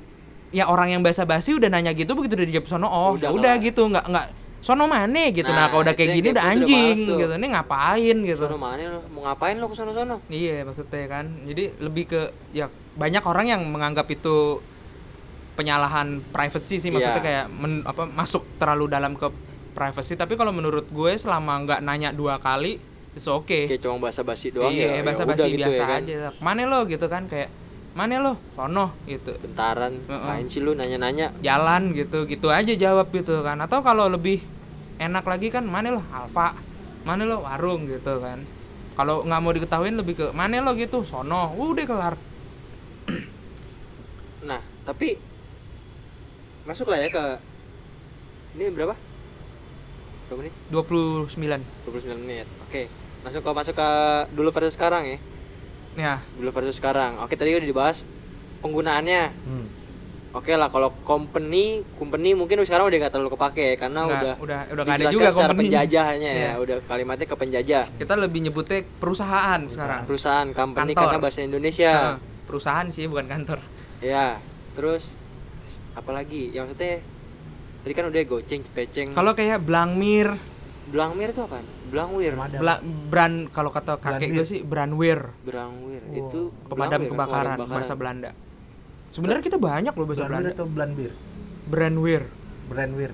ya orang yang bahasa basi udah nanya gitu begitu udah dijawab sono oh Udah udah, udah gitu nggak nggak sono mana gitu. Nah, Nah, kalau udah itu kayak gini udah udah anjing tuh. gitu. Ini ngapain gitu? Sono mana mau ngapain lo ke sono sono Iya maksudnya kan. Jadi lebih ke Ya banyak orang yang menganggap itu Penyalahan privacy sih. Maksudnya Iya. kayak men- apa, Masuk terlalu dalam ke privacy. Tapi kalau menurut gue selama nggak nanya dua kali It's okay. Kayak cuma bahasa basi doang Iya ya. Bahasa ya udah basi gitu biasa ya kan. aja. Mana lo gitu kan Kayak Mana lo? Sono gitu. Bentaran Heeh. ngapain sih lu? Nanya-nanya. Jalan gitu. Gitu aja jawab gitu kan. Atau kalau lebih enak lagi kan Mana lo? Alfa. Mana lo? Warung gitu kan. Kalau nggak mau diketahuin lebih ke mana lo? gitu. Sono. Udah kelar. Nah tapi masuk lah ya ke ini berapa? Berapa menit? 29 29 menit. Oke masuk ke masuk ke dulu versus sekarang ya ya. Dulu versus sekarang. Oke tadi udah dibahas penggunaannya. Hmm. oke lah kalau company company mungkin sekarang udah nggak terlalu kepake ya, karena Nggak, udah udah udah nggak ada juga secara company. penjajahnya ya. Iya. udah kalimatnya ke penjajah. Kita lebih nyebutnya perusahaan, sekarang. Perusahaan company Kantor. karena bahasa Indonesia. Nah, perusahaan sih bukan kantor. Ya terus apalagi yang maksudnya tadi kan udah goceng cepeceng kalau kayak Blangmir. Blangmir itu apa Blangwir. Bla- brand kalau kata kakek gue sih brandwear Blangwir Oh, itu pemadam Blangwir, kebakaran pemadam bahasa Belanda sebenarnya kita banyak loh bahasa Brandwear Belanda atau Blandbeer? brandwear Brandwear.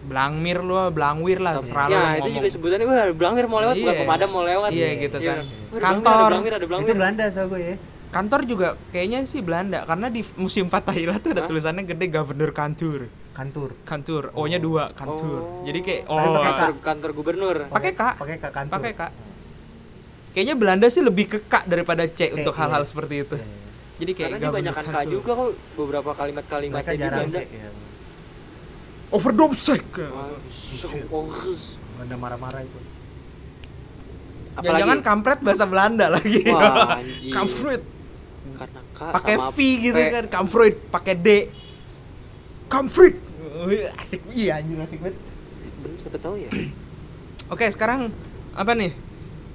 Blangmir lu, Blangwir lah, terserah lu ya mau itu ngomong. juga sebutannya wah blangir mau lewat bukan Iya. pemadam mau lewat Iya, gitu kan. Wah, ada Kantor. ada blangir ada blangir Itu Belanda so gue ya. Kantor juga kayaknya sih Belanda karena di musim Fatahila tuh ada Hah? tulisannya gede Governor Kantur. Kantor. Kantur, O-nya dua, Kantur. Oh. Jadi kayak Tapi oh pakai kantor, kantor gubernur Pakai K. Pakai K kantor. Pakai K. Kayaknya Belanda sih lebih ke K daripada C, C, untuk hal-hal iya. seperti itu. Iya. Jadi kayak karena banyak Kantur. juga kok beberapa Mereka kalimat-kalimatnya di jarang Belanda cek ya. Oh, Belanda marah-marah itu. apalagi Jangan kampret bahasa Belanda lagi. Wah, anjing. Kampret. karena K Pakai sama V gitu P. kan, Kampret pakai D. Kampret. Wih, Asik iya anjir asik banget. bener siapa tahu ya Oke, sekarang apa nih?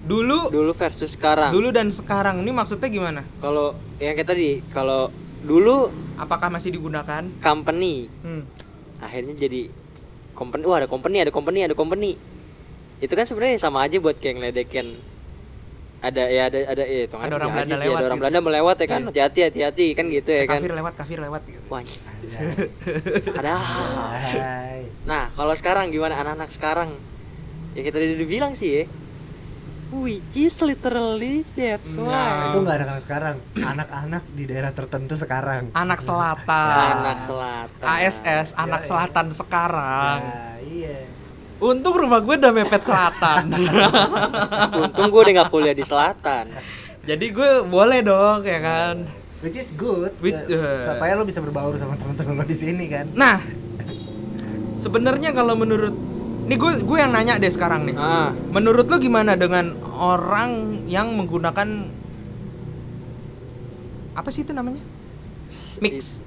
Dulu dulu versus sekarang dulu dan sekarang ini maksudnya gimana? kalau yang kayak tadi kalau dulu Apakah masih digunakan? company Hmm. akhirnya jadi company wah ada company ada company ada company itu kan sebenarnya sama aja buat kayak ngeledekin ada ya ada ada ya itu Ada orang Belanda sih, lewat ada orang gitu. Belanda melewat ya kan Iya. hati-hati hati-hati kan gitu ya kan Kafir lewat, kafir lewat gitu. wah ada nah kalau sekarang gimana anak-anak sekarang ya kita tadi udah bilang sih ya which is literally that's Nah, why Itu nggak ada kan sekarang. Anak-anak di daerah tertentu sekarang. Anak selatan. anak selatan ASS, anak Ya, selatan sekarang. Nah, iya. Untung rumah gue udah mepet selatan. untung gue udah gak kuliah di selatan Jadi gue boleh dong ya kan. Which is good. Which- ya, supaya lo bisa berbaur sama teman-teman lo di sini kan. Nah, sebenarnya kalau menurut ini gue gue yang nanya deh sekarang nih. ah Menurut lo gimana dengan orang yang menggunakan apa sih itu namanya? Mix.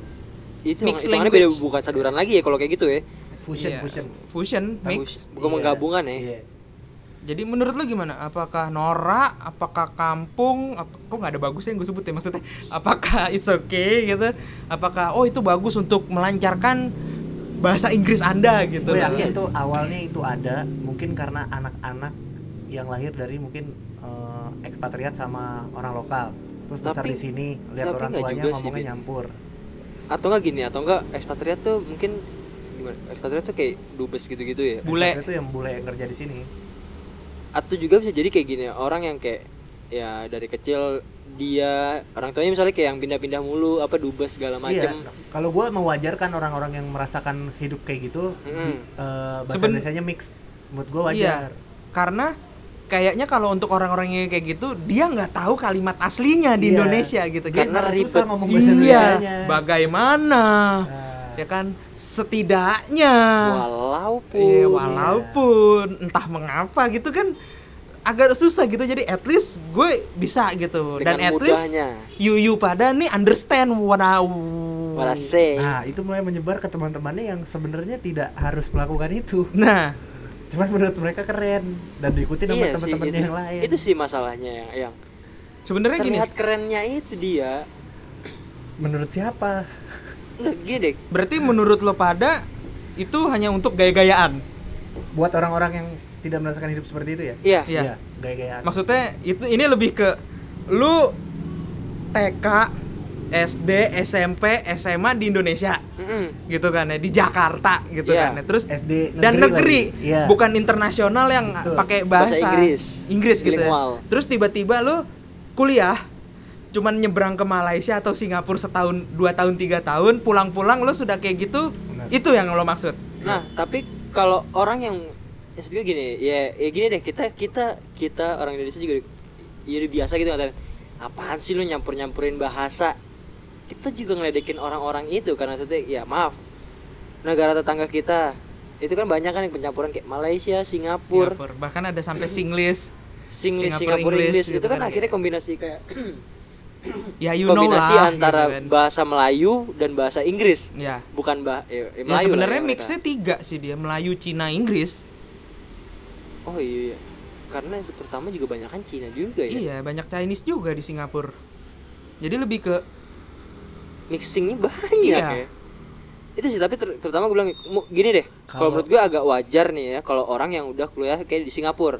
itu Mix hitungannya beda language. bukan saduran lagi ya kalau kayak gitu ya Fusion, Iya, fusion. Fusion, mix. bukan Iya. menggabungan ya Iya. Jadi menurut lo gimana? Apakah norak? Apakah kampung? Ap kok nggak ada bagusnya yang gue sebut ya maksudnya? Apakah it's okay gitu? Apakah oh itu bagus untuk melancarkan bahasa Inggris anda gitu? Gue yakin tuh awalnya itu ada mungkin karena anak-anak yang lahir dari mungkin eh, ekspatriat sama orang lokal. Terus besar Tapi- di sini lihat tapi orang nggak tuanya juga sih, ngomongnya Bin. nyampur. atau enggak gini atau enggak ekspatriat tuh mungkin gimana ekspatriat tuh kayak dubes gitu-gitu ya Bule. Itu yang bule yang kerja di sini. atau juga bisa jadi kayak gini orang yang kayak ya dari kecil dia orang tuanya misalnya kayak yang pindah-pindah mulu apa dubes segala macem Iya. Kalau gue mewajarkan orang-orang yang merasakan hidup kayak gitu, Mm-mm. di- eh, bahasa Seben- Indonesianya mix. Menurut gue Iya. wajar. Karena kayaknya kalau untuk orang-orang yang kayak gitu dia nggak tahu kalimat aslinya di Iya. Indonesia gitu. Karena ribet. susah ngomong bahasa iya. Bagaimana? Nah, Ya kan setidaknya. Walaupun Iya, walaupun. Entah mengapa gitu kan agak susah gitu. Jadi at least gue bisa gitu. Dan Dengan at least you you pada nih understand what I What I say. Nah, itu mulai menyebar ke teman-temannya yang sebenarnya tidak harus melakukan itu. Nah, Cuman menurut mereka keren dan diikuti sama iya sih teman-temannya yang lain. itu sih masalahnya yang, yang sebenarnya gini, terlihat kerennya itu dia. Menurut siapa? Gini deh berarti menurut lo pada itu hanya untuk gaya-gayaan. Buat orang-orang yang tidak merasakan hidup seperti itu ya? iya Iya. gaya-gayaan. Maksudnya itu ini lebih ke lu TK, SD, SMP, SMA di Indonesia Mm-mm. gitu kan ya di Jakarta gitu Iya. kan ya. Terus SD dan negeri, lagi. Iya. bukan internasional yang pakai bahasa, Bahasa Inggris. Inggris gitu ya. Terus tiba-tiba lu kuliah cuman nyebrang ke Malaysia atau Singapura setahun, dua tahun, tiga tahun, pulang-pulang lu sudah kayak gitu, Benar. itu yang lo maksud. Nah, tapi kalau orang yang ya maksud gue gini, ya ya gini deh, kita kita kita orang Indonesia juga ya udah biasa gitu ngatain apaan sih lu nyampur-nyampurin bahasa. Kita juga ngeledekin orang-orang itu karena maksudnya ya maaf. Negara tetangga kita itu kan banyak kan yang pencampuran kayak Malaysia, Singapura, Singapura. Bahkan ada sampai Singlish. Singlish, Singapura Singapura, English Inggris. gitu itu kan kan. akhirnya kombinasi kayak Ya you know kombinasi lah. antara gitu kan. bahasa Melayu dan bahasa Inggris. Ya. Bukan bah ya, ya Melayu sebenarnya ya mereka. mixnya tiga sih dia Melayu, Cina, Inggris. Oh iya, iya. Karena itu terutama juga banyak kan Cina juga ya. Iya, banyak Chinese juga di Singapura. Jadi lebih ke Mixingnya banyak Iya. ya. Itu sih tapi ter- terutama gue bilang gini deh. Kalau- menurut gue agak wajar nih ya kalau orang yang udah kuliah kayak di Singapura.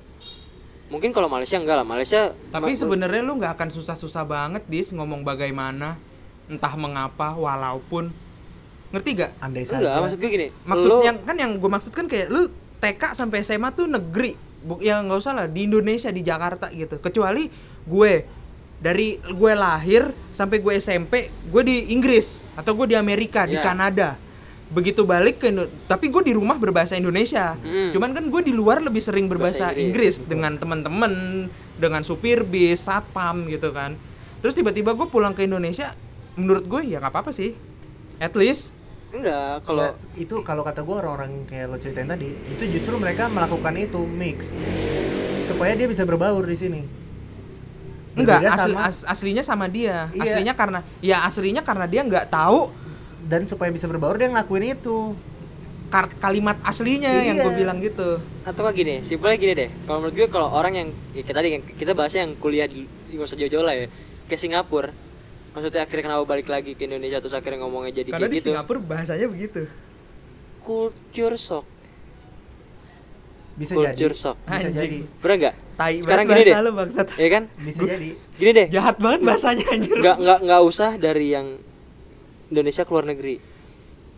Mungkin kalau Malaysia enggak lah. Malaysia tapi ma- sebenarnya lu nggak akan susah-susah banget dis ngomong bagaimana entah mengapa walaupun. Ngerti gak andai saja enggak maksud gue gini maksud lo- yang kan yang gue maksudkan kayak lu TK sampai SMA tuh negeri. Bu, ya nggak usah lah di Indonesia di Jakarta gitu. Kecuali gue. Dari gue lahir sampai gue SMP gue di Inggris atau gue di Amerika di Ya. Kanada begitu balik ke Indo- tapi gue di rumah berbahasa Indonesia. Mm. cuman kan gue di luar lebih sering berbahasa Bahasa Inggris, Inggris, dengan teman-teman dengan supir bis satpam gitu kan. Terus tiba-tiba gue pulang ke Indonesia menurut gue ya nggak apa-apa sih. At least. Enggak kalau Ya, itu kalau kata gue orang-orang kayak lo ceritain tadi itu justru mereka melakukan itu mix. Supaya dia bisa berbaur di sini. Enggak, asli, sama- as- aslinya sama dia. Iya. Aslinya karena ya aslinya karena dia nggak tahu dan supaya bisa berbaur dia ngelakuin itu. Kalimat aslinya yang Iya. gue bilang gitu. atau nggak gini simpelnya gini deh. Kalau menurut gue kalau orang yang ya, kayak tadi yang kita bahasnya yang kuliah di nggak usah jauh-jauh lah ya. Ke Singapura. Maksudnya akhirnya kenapa balik lagi ke Indonesia terus akhirnya ngomongnya jadi karena kayak di gitu? Singapura bahasanya begitu. culture shock. Bisa culture jadi. shock. Bisa jadi. Bener nggak? Tai sekarang gini deh. bahasa lu bangsat. ya kan? Bisa jadi. gini deh. Jahat banget bahasanya anjir. nggak nggak nggak usah dari yang Indonesia ke luar negeri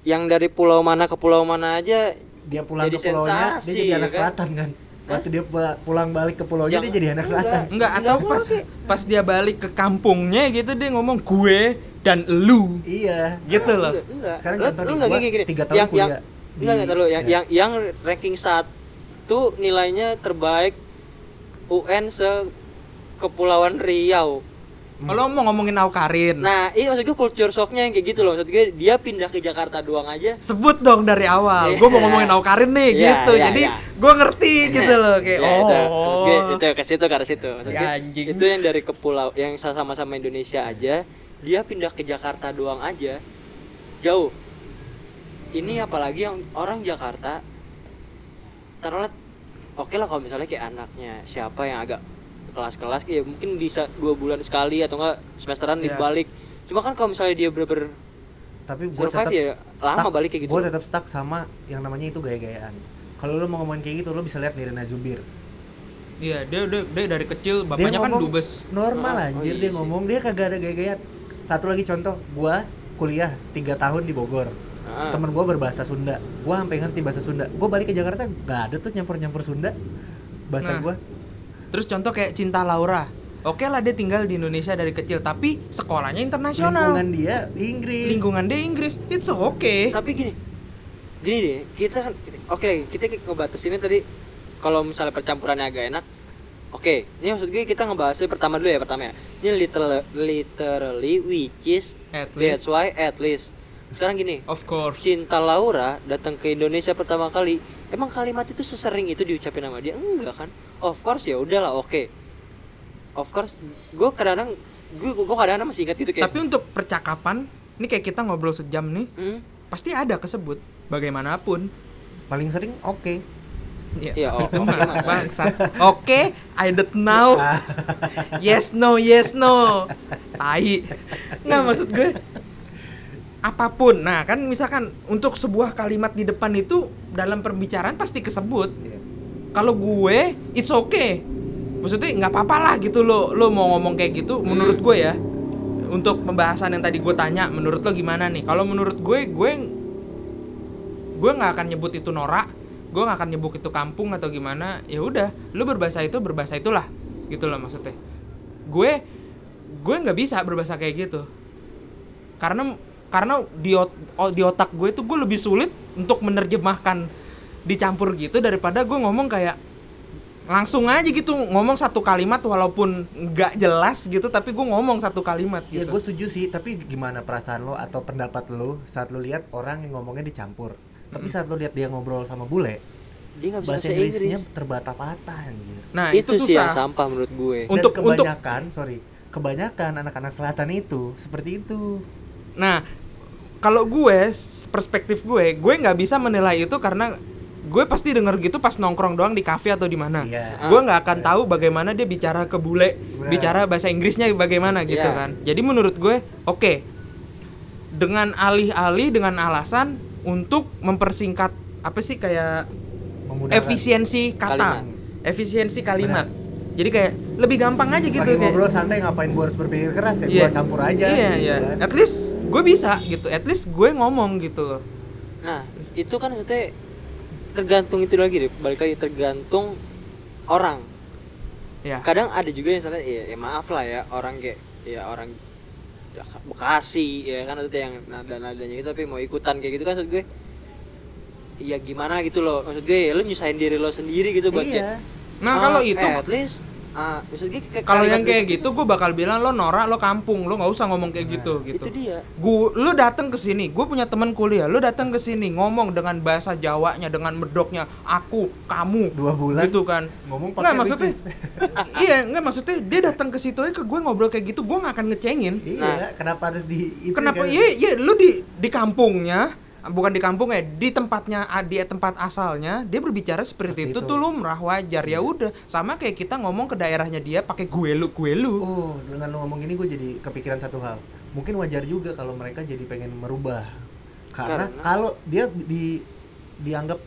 yang dari pulau mana ke pulau mana aja dia pulang Jadi ke pulaunya dia sensasi, jadi anak ya kan? selatan kan waktu dia pu- pulang balik ke pulaunya Jangan- dia jadi anak enggak. selatan Enggak, atau Enggak pas boleh. pas dia balik ke kampungnya gitu dia ngomong gue dan lu iya gitu loh. Enggak, enggak. Sekarang Lu- contoh lu gua gini, gini. tiga tahun yang, kuliah yang, di- enggak, enggak, lu. yang, ya. yang, yang ranking satu nilainya terbaik UN se Kepulauan Riau. Kalau mau ngomongin Aukarin, Nah, ini maksud gue culture shocknya yang kayak gitu loh. Maksud gue dia pindah ke Jakarta doang aja. sebut dong dari awal. Iya. Gue mau ngomongin Aukarin nih Iya, gitu. iya, Jadi iya. gue ngerti gitu loh kayak Ya, itu, oh. Oke, itu ke situ ke situ. Maksud gue, Anjing. itu yang dari ke pulau yang sama-sama Indonesia aja, dia pindah ke Jakarta doang aja. Jauh. Ini apalagi yang orang Jakarta taruhlah oke lah kalau misalnya kayak anaknya siapa yang agak kelas-kelas ya mungkin bisa dua bulan sekali atau enggak semesteran Iya. dibalik. Cuma kan kalau misalnya dia bener-bener tapi gue tetap ya, lama balik kayak gitu. gue tetap stuck sama yang namanya itu gaya-gayaan. Kalau lo mau ngomongin kayak gitu lo bisa lihat Nirina Zubir. Iya, dia udah dia dari kecil bapaknya kan dubes. normal Oh, anjir oh iya dia ngomong. Dia kagak ada gaya-gaya satu lagi contoh gua kuliah tiga tahun di Bogor. Ah. temen gua berbahasa Sunda. Gua sampai ngerti bahasa Sunda. Gua balik ke Jakarta gak ada tuh nyampur-nyampur Sunda. Nah. bahasa gua Terus contoh kayak Cinta Laura. Oke lah dia tinggal di Indonesia dari kecil tapi sekolahnya internasional. lingkungan dia Inggris Lingkungan dia Inggris. It's okay. tapi gini gini deh kita kan oke kita ngebatasinnya tadi kalau misalnya percampurannya agak enak oke ini maksud gue kita ngebahasnya pertama dulu ya pertama ya ini literal, literally which is At that's least. why at least sekarang gini Of course. cinta Laura datang ke Indonesia pertama kali emang kalimat itu sesering itu diucapin sama dia enggak kan of course ya udahlah oke of course gue kadang-kadang gue gue kadang-kadang masih ingat gitu kayak Tapi untuk percakapan, ini kayak kita ngobrol sejam nih, hmm, pasti ada kesebut bagaimanapun. paling sering oke Ya, Iya, oh, itu oke mah bangsat. Oke, I don't know. yes no, yes no. Tai. Nggak maksud gue. Apa pun. Nah, kan misalkan untuk sebuah kalimat di depan itu dalam perbicaraan pasti kesebut. Iya. Kalau gue, it's okay. Maksudnya nggak apa-apa lah gitu lo lo mau ngomong kayak gitu. Menurut gue ya, untuk pembahasan yang tadi gue tanya, menurut lo gimana nih? Kalau menurut gue, gue gue nggak akan nyebut itu norak gue nggak akan nyebut itu kampung atau gimana ya udah lu berbahasa itu berbahasa itulah gitu loh maksudnya gue gue nggak bisa berbahasa kayak gitu karena karena di, ot- di otak gue tuh gue lebih sulit untuk menerjemahkan dicampur gitu daripada gue ngomong kayak langsung aja gitu ngomong satu kalimat walaupun nggak jelas gitu tapi gue ngomong satu kalimat Ya gitu. gue setuju sih, tapi gimana perasaan lo atau pendapat lo saat lo lihat orang yang ngomongnya dicampur? Tapi saat lo lihat dia ngobrol sama bule, dia nggak bisa bahasa Inggrisnya Inggris. Terbata-bata anjir. Nah itu, itu, sih yang susah sampah menurut gue. Dan Untuk- untuk- kebanyakan, sorry, kebanyakan anak-anak selatan itu seperti itu. Nah, kalau gue perspektif gue, gue nggak bisa menilai itu karena gue pasti denger gitu pas nongkrong doang di kafe atau di mana. Iya. Gue nggak akan tahu bagaimana dia bicara ke bule, Benar. bicara bahasa Inggrisnya bagaimana gitu Iya. kan. Jadi menurut gue, oke, dengan alih-alih dengan alasan untuk mempersingkat apa sih kayak Memudahkan. efisiensi kata, Kalimat. efisiensi kalimat. Jadi kayak lebih gampang aja gitu Lagi kayak ngobrol santai ngapain gue harus berpikir keras ya? Iya. gue campur aja iya gitu iya. kan. at least gue bisa gitu. At least gue ngomong gitu loh. Nah, itu kan maksudnya tergantung itu lagi deh, balik lagi tergantung orang. ya Kadang ada juga yang salah ya, ya maaf lah ya, orang kayak ya orang Bekasi ya kan maksudnya yang nada-nadanya gitu tapi mau ikutan kayak gitu kan maksud gue ya gimana gitu loh. Maksud gue ya lu nyusahin diri lo sendiri gitu buat iya nah oh, kalau itu at least maksud gue kayak kalau yang kayak gue- gitu gue bakal bilang lo norak lo kampung lo nggak usah ngomong kayak gitu gitu itu dia Gu, lu datang ke sini, gue punya teman kuliah, lu datang ke sini ngomong dengan bahasa Jawanya, dengan medoknya aku, kamu, dua bulan gitu kan. ngomong Nggak pakai maksudnya, which iya nggak maksudnya dia datang ke situ aja ke gue ngobrol kayak gitu, gue nggak akan ngecengin. iya Nah. kenapa harus di itu Kenapa? kan? Iya, iya, lu di di kampungnya, bukan di kampungnya, di tempatnya, di tempat asalnya, dia berbicara seperti, Seperti itu, itu. tuh lumrah wajar ya udah. Sama kayak kita ngomong ke daerahnya dia pakai gue lu, gue lu. Oh, dengan lo ngomong ini gue jadi kepikiran satu hal. Mungkin wajar juga kalau mereka jadi pengen merubah. Karena, Karena? kalau dia di dianggap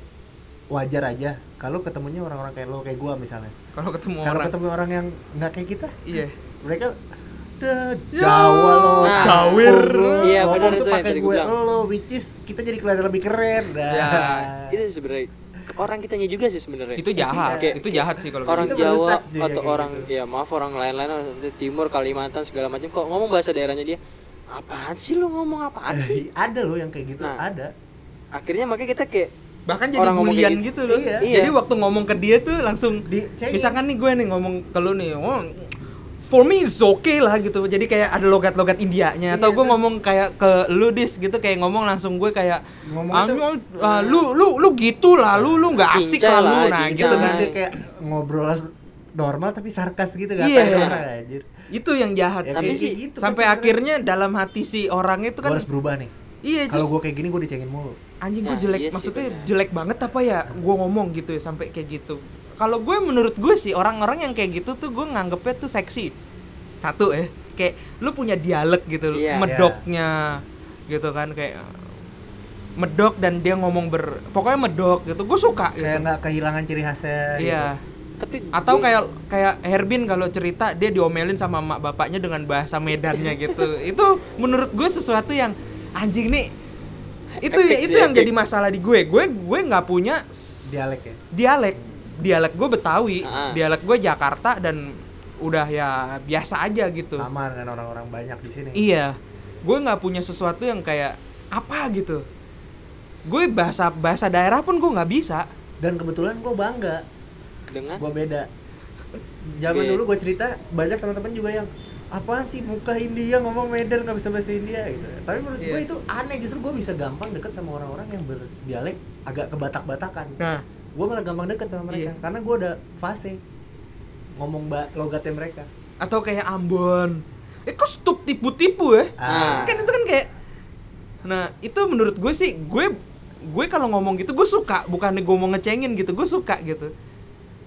wajar aja kalau ketemunya orang-orang kayak lo kayak gua misalnya. Kalau ketemu Kalau orang, ketemu orang yang nggak kayak kita, iya. mereka udah Jawa lo, Nah, cawir lo, iya, ngomong benar tuh itu yang tadi gue bilang. lo, which is kita jadi kelihatan lebih keren. Nah. Ya, itu sebenarnya orang kitanya juga sih sebenarnya itu jahat, Kayak- itu jahat sih kalau orang Itu Jawa atau orang gitu. ya maaf orang lain-lain Timur Kalimantan segala macam kok ngomong bahasa daerahnya dia apaan sih lu ngomong apaan sih ada loh yang kayak gitu, Nah. ada. akhirnya makanya kita kayak bahkan jadi Orang ngomong bulian kayak gitu loh Iya. jadi waktu ngomong ke dia tuh langsung Dicengin. misalkan nih gue nih ngomong ke lu nih oh, for me it's okay lah gitu jadi kayak ada logat-logat Indianya atau Iya, gue ngomong kayak ke lu dis gitu kayak ngomong langsung gue kayak Ngomong ah, itu- lu, ah, lu lu lu gitu lah lu lu nggak asik lah lu lah, nah cincai. gitu kan kayak ngobrol normal tapi sarkas gitu gak Iya. kayak orang anjir. itu yang jahat Ya, Tapi sih, gitu sampai kan akhirnya dalam hati si orang itu Gua kan harus berubah nih. iya Kalau gue kayak gini gue dicengin mulu. anjing gue Nah, jelek iya sih, maksudnya benar. jelek banget apa ya gue ngomong gitu ya sampai kayak gitu kalau gue menurut gue sih orang-orang yang kayak gitu tuh gue nganggepnya tuh seksi satu ya kayak lu punya dialek gitu Iya. medoknya gitu kan kayak medok dan dia ngomong ber pokoknya medok gitu gue suka gitu Kayak nggak kehilangan ciri khasnya. iya tapi atau gue- kayak kayak Herbin kalau cerita dia diomelin sama emak bapaknya dengan bahasa Medannya gitu itu menurut gue sesuatu yang anjing nih itu Epic itu sih, yang epic. jadi masalah di gue gue gue nggak punya Dialek ya? dialek dialek gue Betawi Ah. dialek gue Jakarta dan udah ya biasa aja gitu Sama dengan orang-orang banyak di sini. iya gue nggak punya sesuatu yang kayak apa gitu gue bahasa bahasa daerah pun gue nggak bisa Dan kebetulan gue bangga, dengan gue beda. Zaman dulu gue cerita banyak teman-teman juga yang apaan sih muka India ngomong Medan nggak bisa bahasa India gitu. Tapi menurut gue Iya. itu aneh justru gue bisa gampang deket sama orang-orang yang berdialek agak kebatak-batakan. nah Gue malah gampang deket sama mereka Iya. karena gue udah fase ngomong ba- logatnya mereka. atau kayak Ambon eh kok stup tipu-tipu ya Ah. kan itu kan kayak nah itu menurut gue sih gue gue kalau ngomong gitu gue suka bukan gue mau ngecengin gitu gue suka gitu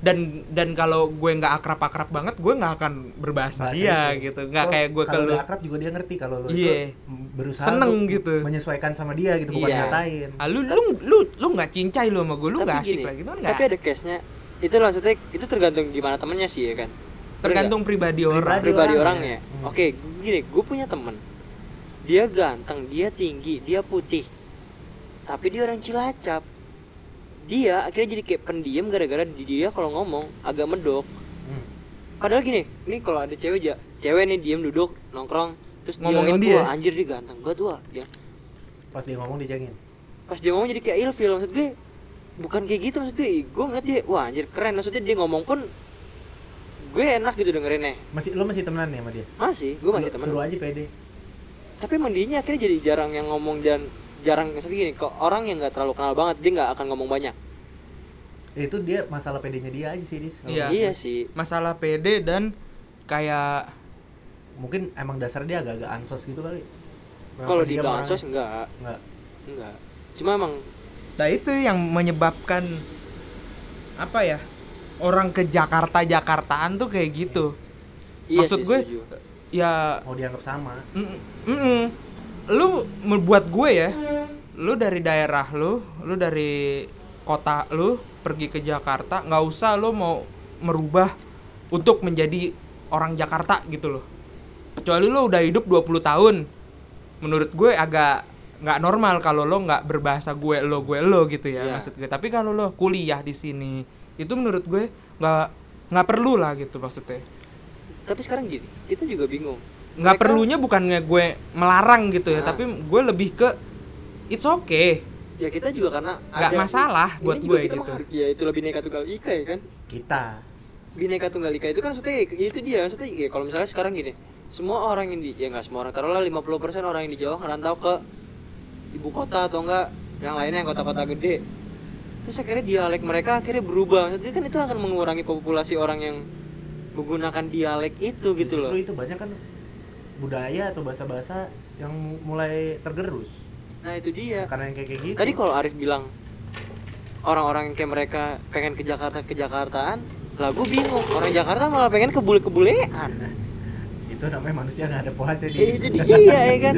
dan dan kalau gue nggak akrab akrab banget gue nggak akan berbahasa Bahasa dia itu. gitu nggak Oh, kayak gue ke kalau lu udah akrab juga dia ngerti kalau lo Iya. itu berusaha Seneng gitu. menyesuaikan sama dia gitu bukan Iya. ngatain ah, lu lu lu lu nggak cincai lu sama gue lu nggak asik lah gitu kan tapi ada case nya itu maksudnya itu tergantung gimana temennya sih ya kan tergantung pribadi orang Pribadi. pribadi orangnya. orangnya. Hmm. Oke, gini, gue punya temen. Dia ganteng, dia tinggi, dia putih. Tapi dia orang Cilacap. Dia akhirnya jadi kayak pendiam gara-gara di dia kalau ngomong agak medok. Hmm. Padahal gini, ini kalau ada cewek aja, cewek nih diem duduk nongkrong, terus Ngomongin dia, lewat, dia. "Wah, anjir dia ganteng banget wah dia. pas dia ngomong dicengin Pas dia ngomong jadi kayak ilfil maksud gue. Bukan kayak gitu maksud gue. Gue ngeliat dia, wah anjir keren maksudnya dia ngomong pun gue enak gitu dengerinnya. masih lo masih temenan nih sama dia Masih, gue masih Lo temen. suruh aja pede tapi emang dianya akhirnya jadi jarang yang ngomong dan jarang gini kok orang yang nggak terlalu kenal banget dia nggak akan ngomong banyak. Ya, itu dia masalah pedenya dia aja sih dis. Iya. iya sih. Masalah pede dan kayak mungkin emang dasar dia agak-agak ansos gitu kali. Kalau di dia bilang orangnya- ansos enggak enggak enggak cuma emang Nah itu yang menyebabkan apa ya? Orang ke Jakarta Jakartaan tuh kayak gitu. iya Maksud sih, gue setuju. ya mau dianggap sama. Mm, mm. Lu membuat gue ya, lu dari daerah lu, lu dari kota lu pergi ke Jakarta, nggak usah lu mau merubah untuk menjadi orang Jakarta gitu loh. Kecuali lo udah hidup 20 tahun menurut gue agak nggak normal kalau lo nggak berbahasa gue lo gue lo gitu ya Iya. maksud gue. Tapi kalau lo kuliah di sini itu menurut gue nggak nggak perlu lah gitu maksudnya. Tapi sekarang gini kita juga bingung nggak Mereka- perlunya bukannya gue melarang gitu ya Nah. tapi gue lebih ke it's okay. Ya kita juga karena nggak masalah ini buat gue gitu. menghargai- ya itulah bineka tunggal ika ya kan? Kita. Bineka tunggal ika itu kan maksudnya ya itu dia maksudnya ya kalau misalnya sekarang gini semua orang yang di ya nggak semua orang taruhlah 50% orang yang di Jawa ngerantau ke ibu kota atau enggak yang lainnya yang kota-kota gede. Terus akhirnya dialek mereka akhirnya berubah maksudnya kan itu akan mengurangi populasi orang yang menggunakan dialek itu gitu loh. itu banyak kan budaya atau bahasa-bahasa yang mulai tergerus. Nah itu dia. Karena yang kayak kayak gitu. Tadi kalau Arif bilang orang-orang yang kayak mereka pengen ke Jakarta ke Jakartaan lah gue bingung. Orang Jakarta malah pengen ke bule-kebulean. Itu namanya manusia nggak ada puasnya ya itu dia ya kan?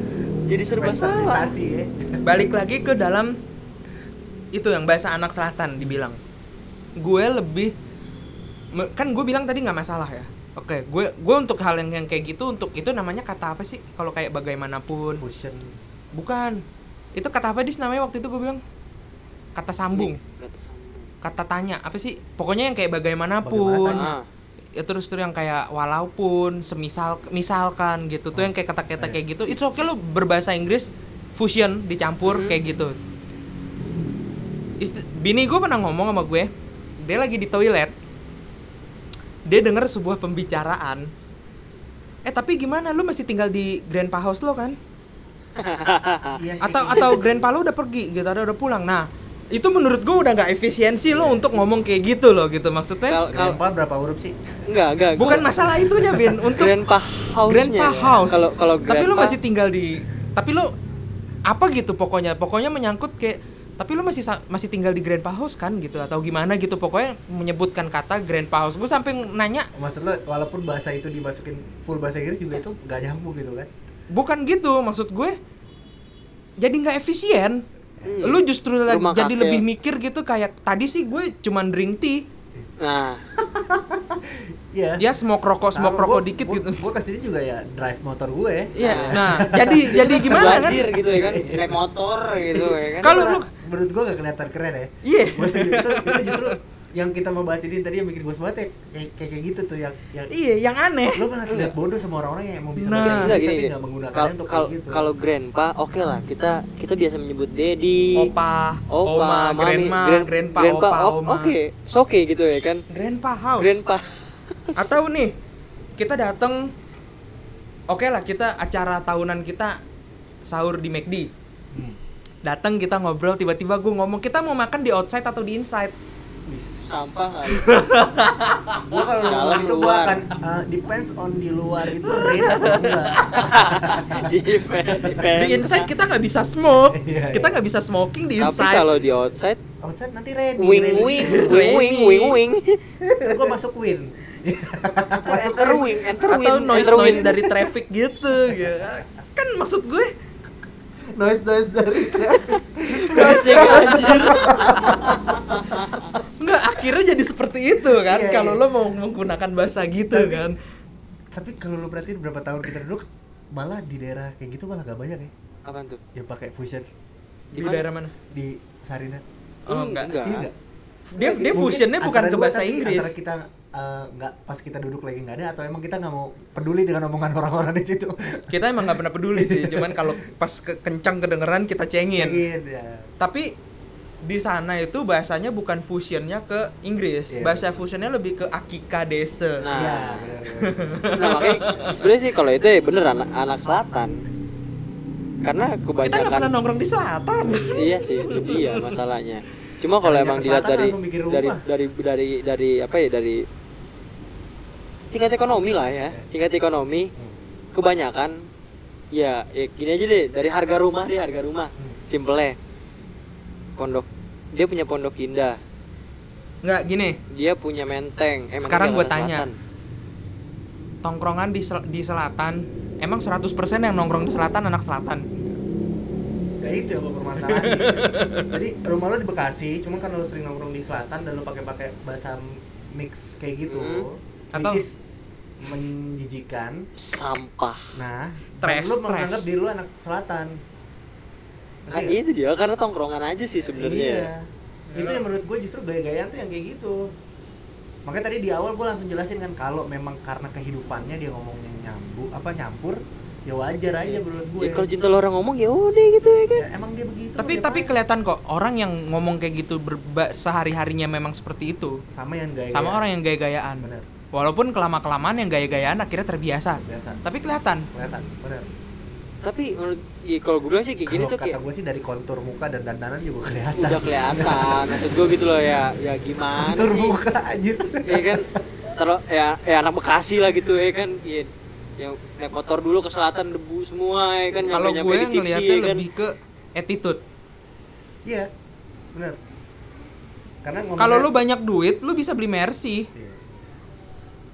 Jadi serba salah. ya. Balik lagi ke dalam itu yang bahasa anak selatan dibilang. Gue lebih kan gue bilang tadi nggak masalah ya oke gue gue untuk hal yang, yang kayak gitu untuk itu namanya kata apa sih? Kalau kayak bagaimanapun. Fusion. Bukan. Itu kata apa dis namanya waktu itu gue bilang? Kata sambung. Kata sambung. kata tanya apa sih? Pokoknya yang kayak bagaimanapun. Bagaimana ya terus tuh yang kayak walaupun semisal misalkan gitu. Tuh yang kayak kata-kata kayak gitu. Itu oke lo berbahasa Inggris fusion dicampur Hmm. kayak gitu. Ist- bini gue pernah ngomong sama gue dia lagi di toilet dia denger sebuah pembicaraan. Eh tapi gimana? Lu masih tinggal di grandpa house lo kan? Iya, atau kayak atau grandpa lo udah pergi gitu ada udah pulang. Nah itu menurut gue udah nggak efisiensi lo untuk ngomong kayak gitu loh gitu maksudnya. Kal- gitu. kal- berapa huruf sih? Enggak enggak gua- bukan masalah itunya bin untuk grandpa house grandpa house. Kalau kalau tapi lu masih tinggal di tapi lu apa gitu pokoknya? Pokoknya menyangkut kayak tapi lu masih masih tinggal di grandpa house kan gitu atau gimana gitu pokoknya menyebutkan kata grandpa house. Gue sampai nanya maksud lo walaupun bahasa itu dimasukin full bahasa Inggris juga itu nggak nyambung gitu kan? Bukan gitu maksud gue jadi nggak efisien. Hmm. lu justru Rumah jadi lebih mikir gitu kayak tadi sih gue cuman drink tea. Nah. Iya. Ya smoke rokok smoke rokok dikit gitu. gue ke sini juga ya drive motor gue. Iya, nah. jadi jadi gimana kan? Gitu ya kan naik motor gitu ya kan. Kalau lu menurut gue gak kelihatan keren ya iya Gua setuju. itu, itu justru yang kita mau bahas ini tadi yang bikin gue semangat ya kayak, kayak kayak gitu tuh yang yang iya yang aneh lo kan lihat bodoh sama orang-orang yang mau bisa Nah. bahasa enggak Inggris gini, tapi gini. nggak menggunakannya Kal- untuk kalau kayak gitu kalau grandpa oke lah kita kita biasa menyebut daddy opa, opa oma, mami, grandma, grand- grandpa, grandpa, opa, o- oma. oke it's okay gitu ya kan Grandpa house. grandpa Atau nih, kita datang Oke lah, kita acara tahunan kita sahur di McD. Hmm. Datang kita ngobrol tiba-tiba gue ngomong kita mau makan di outside atau di inside. Sampah Gua kalau Dalam, ngomong itu luar. akan uh, depends on di luar itu rain atau enggak. di event Di inside kita nggak bisa smoke, Iya, kita iya. nggak bisa smoking di tapi inside. kalau di outside Outside nanti rain. wing wing wing wing wing wing Gua masuk win. enter wing enter wing atau noise enter noise wing. dari traffic gitu, ya. Kan maksud gue noise noise dari Bising anjir nggak akhirnya jadi seperti itu kan Iya, kalau iya. lo mau menggunakan bahasa gitu Tapi- kan. Tapi kalau lu perhatiin berapa tahun kita duduk malah di daerah kayak gitu malah gak banyak ya apaan tuh yang pakai fusion Di, mana? daerah mana? di Sarina. Oh, Hmm, enggak. Iya enggak? Dia dia fusionnya bukan ke bahasa Inggris. Antara kita eh, nggak pas kita duduk lagi nggak ada atau emang kita nggak mau peduli dengan omongan orang-orang di situ. kita emang nggak pernah peduli sih cuman kalau pas ke kencang kedengeran kita cengin. Gitu ya. tapi di sana itu bahasanya bukan fusionnya ke Inggris. Iya, bahasa fusionnya lebih ke akika desa Nah. Iya, nah makanya sebenarnya sih kalau itu ya bener anak anak selatan. Karena kita kebanyakan nggak pernah nongkrong di selatan. Iya sih itu dia masalahnya. Cuma kalau emang dilihat dari dari dari dari dari apa ya dari tingkat ekonomi lah ya tingkat ekonomi kebanyakan ya, ya gini aja deh dari harga rumah deh harga rumah simple pondok dia punya pondok indah nggak gini dia punya menteng emang Sekarang gua tanya. Selatan. tongkrongan di sel- di selatan emang 100% yang nongkrong di selatan anak selatan Ya itu yang permasalahan. Jadi rumah lo di Bekasi, cuma kan lo sering nongkrong di selatan dan lo pakai-pakai bahasa mix kayak gitu Hmm. Atau- is menjijikan. Sampah. Nah Trash, dan lu menganggap diri lu anak selatan. Kan itu dia karena tongkrongan aja sih sebenarnya. Iya. itu yang menurut gue justru gaya-gayaan tuh yang kayak gitu. Makanya tadi di awal gue langsung jelasin kan kalau memang karena kehidupannya dia ngomongnya nyambu apa nyampur ya wajar aja menurut gue ya kalau cinta lo orang ngomong ya udah gitu ya kan. Ya, emang dia begitu tapi tapi paham. kelihatan kok orang yang ngomong kayak gitu berba- sehari harinya memang seperti itu. Sama yang gaya sama orang yang gaya-gayaan. Bener walaupun kelama kelamaan yang gaya-gayaan akhirnya terbiasa. Biasa tapi kelihatan. Kelihatan bener. Tapi menurut ya, kalau gue bilang sih kayak gini Kalau tuh kata kayak gue sih dari kontur muka dan dandanan juga kelihatan. Udah kelihatan. Maksud gue gitu loh ya ya gimana kontur sih? muka aja ya kan? Terus ya ya anak bekasi lah gitu ya kan? Ya yang naik motor dulu ke selatan debu semua ya kan? Kalau gue di tipsi ngelihatnya ya kan? lebih ke attitude. Iya bener. Karena kalau lu banyak duit lu bisa beli Mercy. Iya.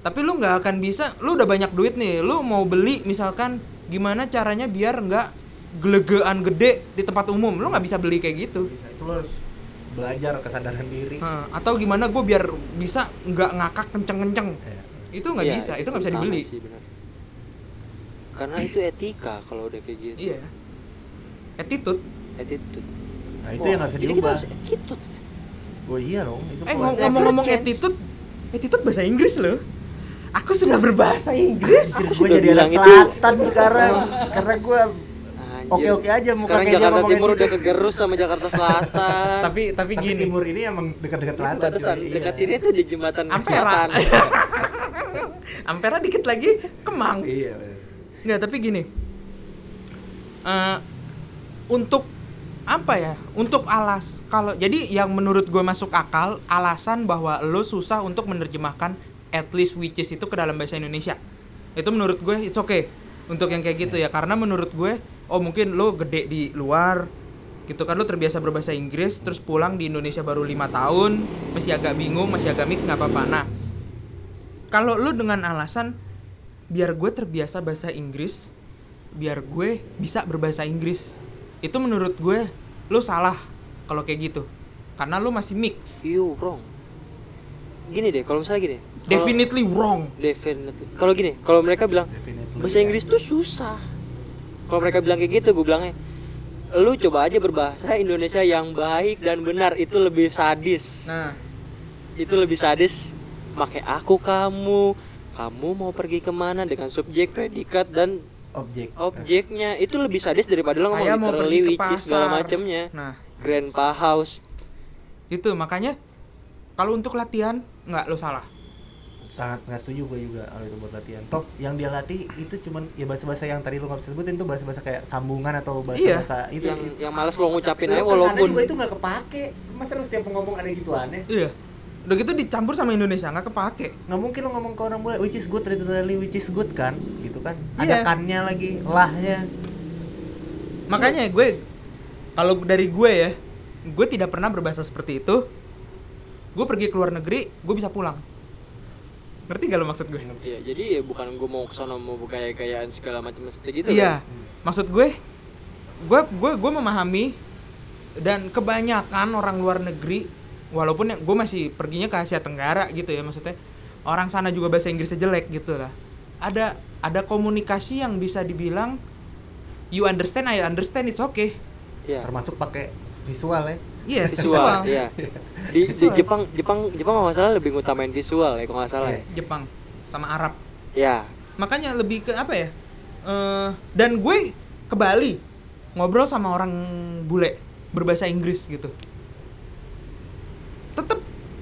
Tapi lu nggak akan bisa lu udah banyak duit nih lu mau beli misalkan gimana caranya biar nggak gelegean gede di tempat umum. Lu nggak bisa beli kayak gitu. Itu lo harus belajar kesadaran diri. Hah, atau gimana gue biar bisa nggak ngakak kenceng-kenceng. Iya. itu nggak Iya, bisa itu nggak bisa dibeli. sih, benar. karena itu etika kalau udah kayak gitu. Iya. Attitude. Attitude. Nah itu Wah, yang nggak bisa jadi kita diubah. harus attitude. Oh iya dong itu eh ngomong-ngomong attitude attitude bahasa Inggris loh aku sudah berbahasa Inggris Aku sudah jadi anak bilang itu. selatan sekarang karena gue Anjir. Oke-oke aja muka sekarang Jakarta Timur attitude. udah kegerus sama Jakarta Selatan tapi tapi tapi gini timur ini emang dekat-dekat selatan batasan dekat Iya. sini tuh di jembatan Ampera Ampera dikit lagi Kemang iya bener. Nggak, tapi gini. Eh, untuk apa ya? Untuk alas kalau jadi yang menurut gue masuk akal alasan bahwa lo susah untuk menerjemahkan at least which is itu ke dalam bahasa Indonesia. Itu menurut gue it's okay untuk yang kayak gitu ya. Karena menurut gue oh mungkin lo gede di luar gitu kan lo terbiasa berbahasa Inggris terus pulang di Indonesia baru lima tahun masih agak bingung masih agak mix nggak apa-apa. Nah kalau lu dengan alasan biar gue terbiasa bahasa Inggris biar gue bisa berbahasa Inggris itu menurut gue lu salah kalau kayak gitu. Karena lu masih mix. You wrong. Gini deh kalau misalnya gini definitely wrong. Definitely. Kalau gini kalau mereka bilang Definitely. bahasa Inggris tuh susah. Kalau mereka bilang kayak gitu gue bilangnya lu coba aja berbahasa Indonesia yang baik dan benar itu lebih sadis. Nah. Itu lebih sadis pakai aku kamu. Kamu mau pergi ke mana dengan subjek predikat dan objek. objeknya? Itu lebih sadis daripada lo ngomong mau literally which is segala pasar macemnya. Nah. Grandpa house. Itu makanya kalau untuk latihan nggak lu salah sangat nggak setuju gue juga kalau itu buat latihan. Toh yang dia latih itu cuman ya bahasa-bahasa yang tadi lu nggak bisa sebutin tuh bahasa-bahasa kayak sambungan atau bahasa-bahasa itu yang yang males lo ngucapin Lu aja walaupun juga itu nggak kepake. Masa lu setiap ngomong ada gitu aneh? Iya. Udah gitu dicampur sama Indonesia nggak kepake. Nggak mungkin lu ngomong ke orang bule which is good literally which is good kan? Gitu kan? Iya. ada kannya lagi lahnya. Makanya gue kalau dari gue ya gue tidak pernah berbahasa seperti itu. Gue pergi ke luar negeri gue bisa pulang ngerti gak lo maksud gue? Iya, jadi ya bukan gue mau ke sana mau gaya-gayaan segala macam seperti gitu iya. kan. maksud gue gue gue gue memahami dan kebanyakan orang luar negeri walaupun yang- gue masih perginya ke Asia Tenggara gitu ya maksudnya orang sana juga bahasa Inggrisnya jelek gitu lah. Ada ada komunikasi yang bisa dibilang you understand I understand it's okay. Iya. termasuk pakai visual ya iya visual, iya. Di, di Visual. Jepang Jepang Jepang kalau nggak salah lebih ngutamain visual ya kalau nggak salah. Iya. ya. Jepang sama Arab Ya. makanya lebih ke apa ya Eh, dan gue ke Bali ngobrol sama orang bule berbahasa Inggris gitu tetep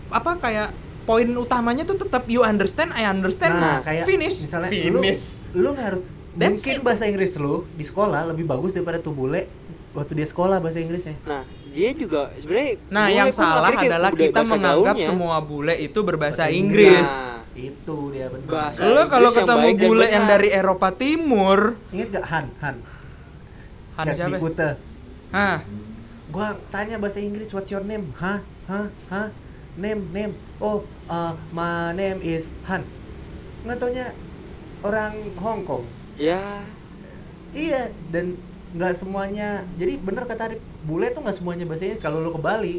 apa kayak poin utamanya tuh tetap you understand I understand nah kayak finish misalnya finish lu lu nggak harus That's mungkin it. bahasa Inggris lu di sekolah lebih bagus daripada tuh bule waktu dia sekolah bahasa Inggrisnya Nah, dia juga sebenarnya nah yang salah adalah kita menganggap gaulnya. semua bule itu berbahasa Bahasa Inggris. Nah, itu dia benar. Bahasa- lo kalau Inggris yang ketemu dan bule yang dari Eropa Timur. Inget gak Han? Han. Han Yang siapa? Kute. Hah, gua tanya bahasa Inggris what's your name? Hah hah hah name name. Oh uh, my name is Han. Nggak taunya orang Hong Kong. Ya. Iya dan nggak semuanya. Jadi bener kata Arif bule tuh nggak semuanya bahasa Inggris kalau lu ke Bali